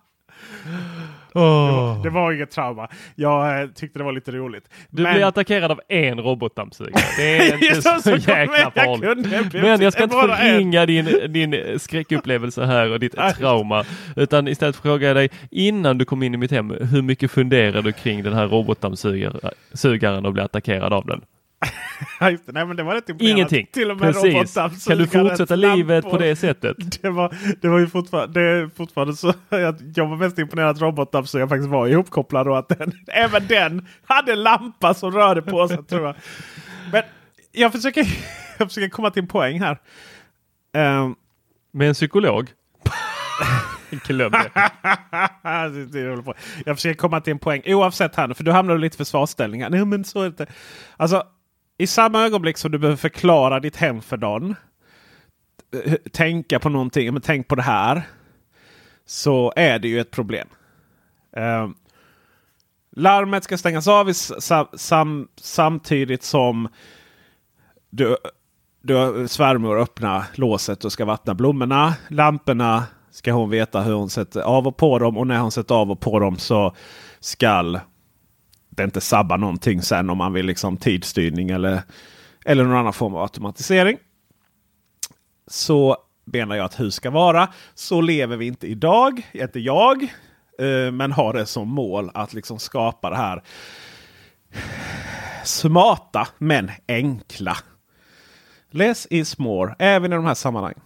Det, var, det var inget trauma. Jag eh, tyckte det var lite roligt. Du Men- blir attackerad av en robotdammsugare. Det är (laughs) inte så, Så- jäkla jag farligt. kunde- Men jag ska inte förringa din, din skräckupplevelse här och ditt trauma. Utan istället frågar jag dig innan du kom in i mitt hem. Hur mycket funderar du kring den här robotdammsugaren och blir attackerad av den? (laughs) Just det. Nej, men det var rätt. Ingenting. Till och med Precis. Kan du fortsätta livet på det sättet? (laughs) Det var, det var ju fortfarande, det fortfarande så (laughs) att jag var mest imponerad att robotdammsugaren faktiskt var ihopkopplad och att den, även den hade lampa som rörde på sig tror jag. Men jag försöker, jag försöker komma till en poäng här. Ehm, Med en psykolog? Glöm det. Jag försöker komma till en poäng oavsett här nu, för du hamnar lite försvarsställning. här. Nej, men så är det inte. Alltså, i samma ögonblick som du behöver förklara ditt hem för någon. Eh, tänka på någonting, men tänk på det här. Så är det ju ett problem. Eh, larmet ska stängas av i sam, sam, samtidigt som du, du, svärmor öppnar låset och ska vattna blommorna. Lamporna ska hon veta hur hon sätter av och på dem. Och när hon sätter av och på dem så skall det inte sabbar någonting sen om man vill liksom tidsstyrning eller, eller någon annan form av automatisering. Så menar jag att hur ska vara. Så lever vi inte idag. Inte jag. eh, Men har det som mål att liksom skapa det här smarta men enkla. Less is more, även i de här sammanhangen.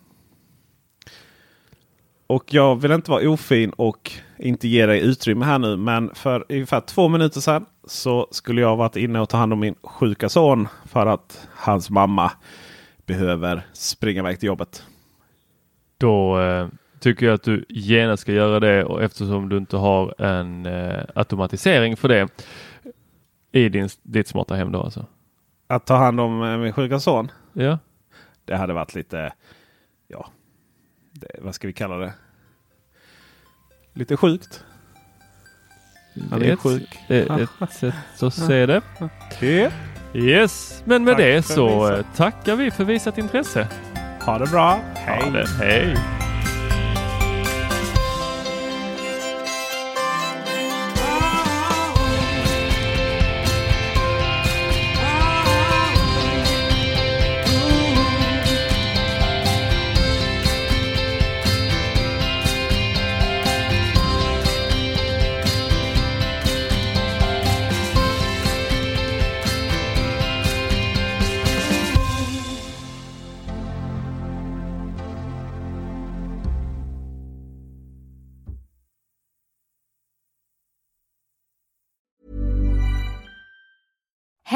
Och jag vill inte vara ofin och inte ge dig utrymme här nu. Men för ungefär två minuter sedan så skulle jag varit inne och ta hand om min sjuka son. För att hans mamma behöver springa iväg till jobbet. Då eh, tycker jag att du genast ska göra det och eftersom du inte har en eh, automatisering för det i din, ditt smarta hem då alltså. Att ta hand om eh, min sjuka son. Ja. Det hade varit lite, ja, det, vad ska vi kalla det? Lite sjukt. Han är ett, sjuk. det är ett sätt att se det. Ja. Yes, men med Tack det så visat. eh, tackar vi för visat intresse. Ha det bra. Hej. Ha det, hej.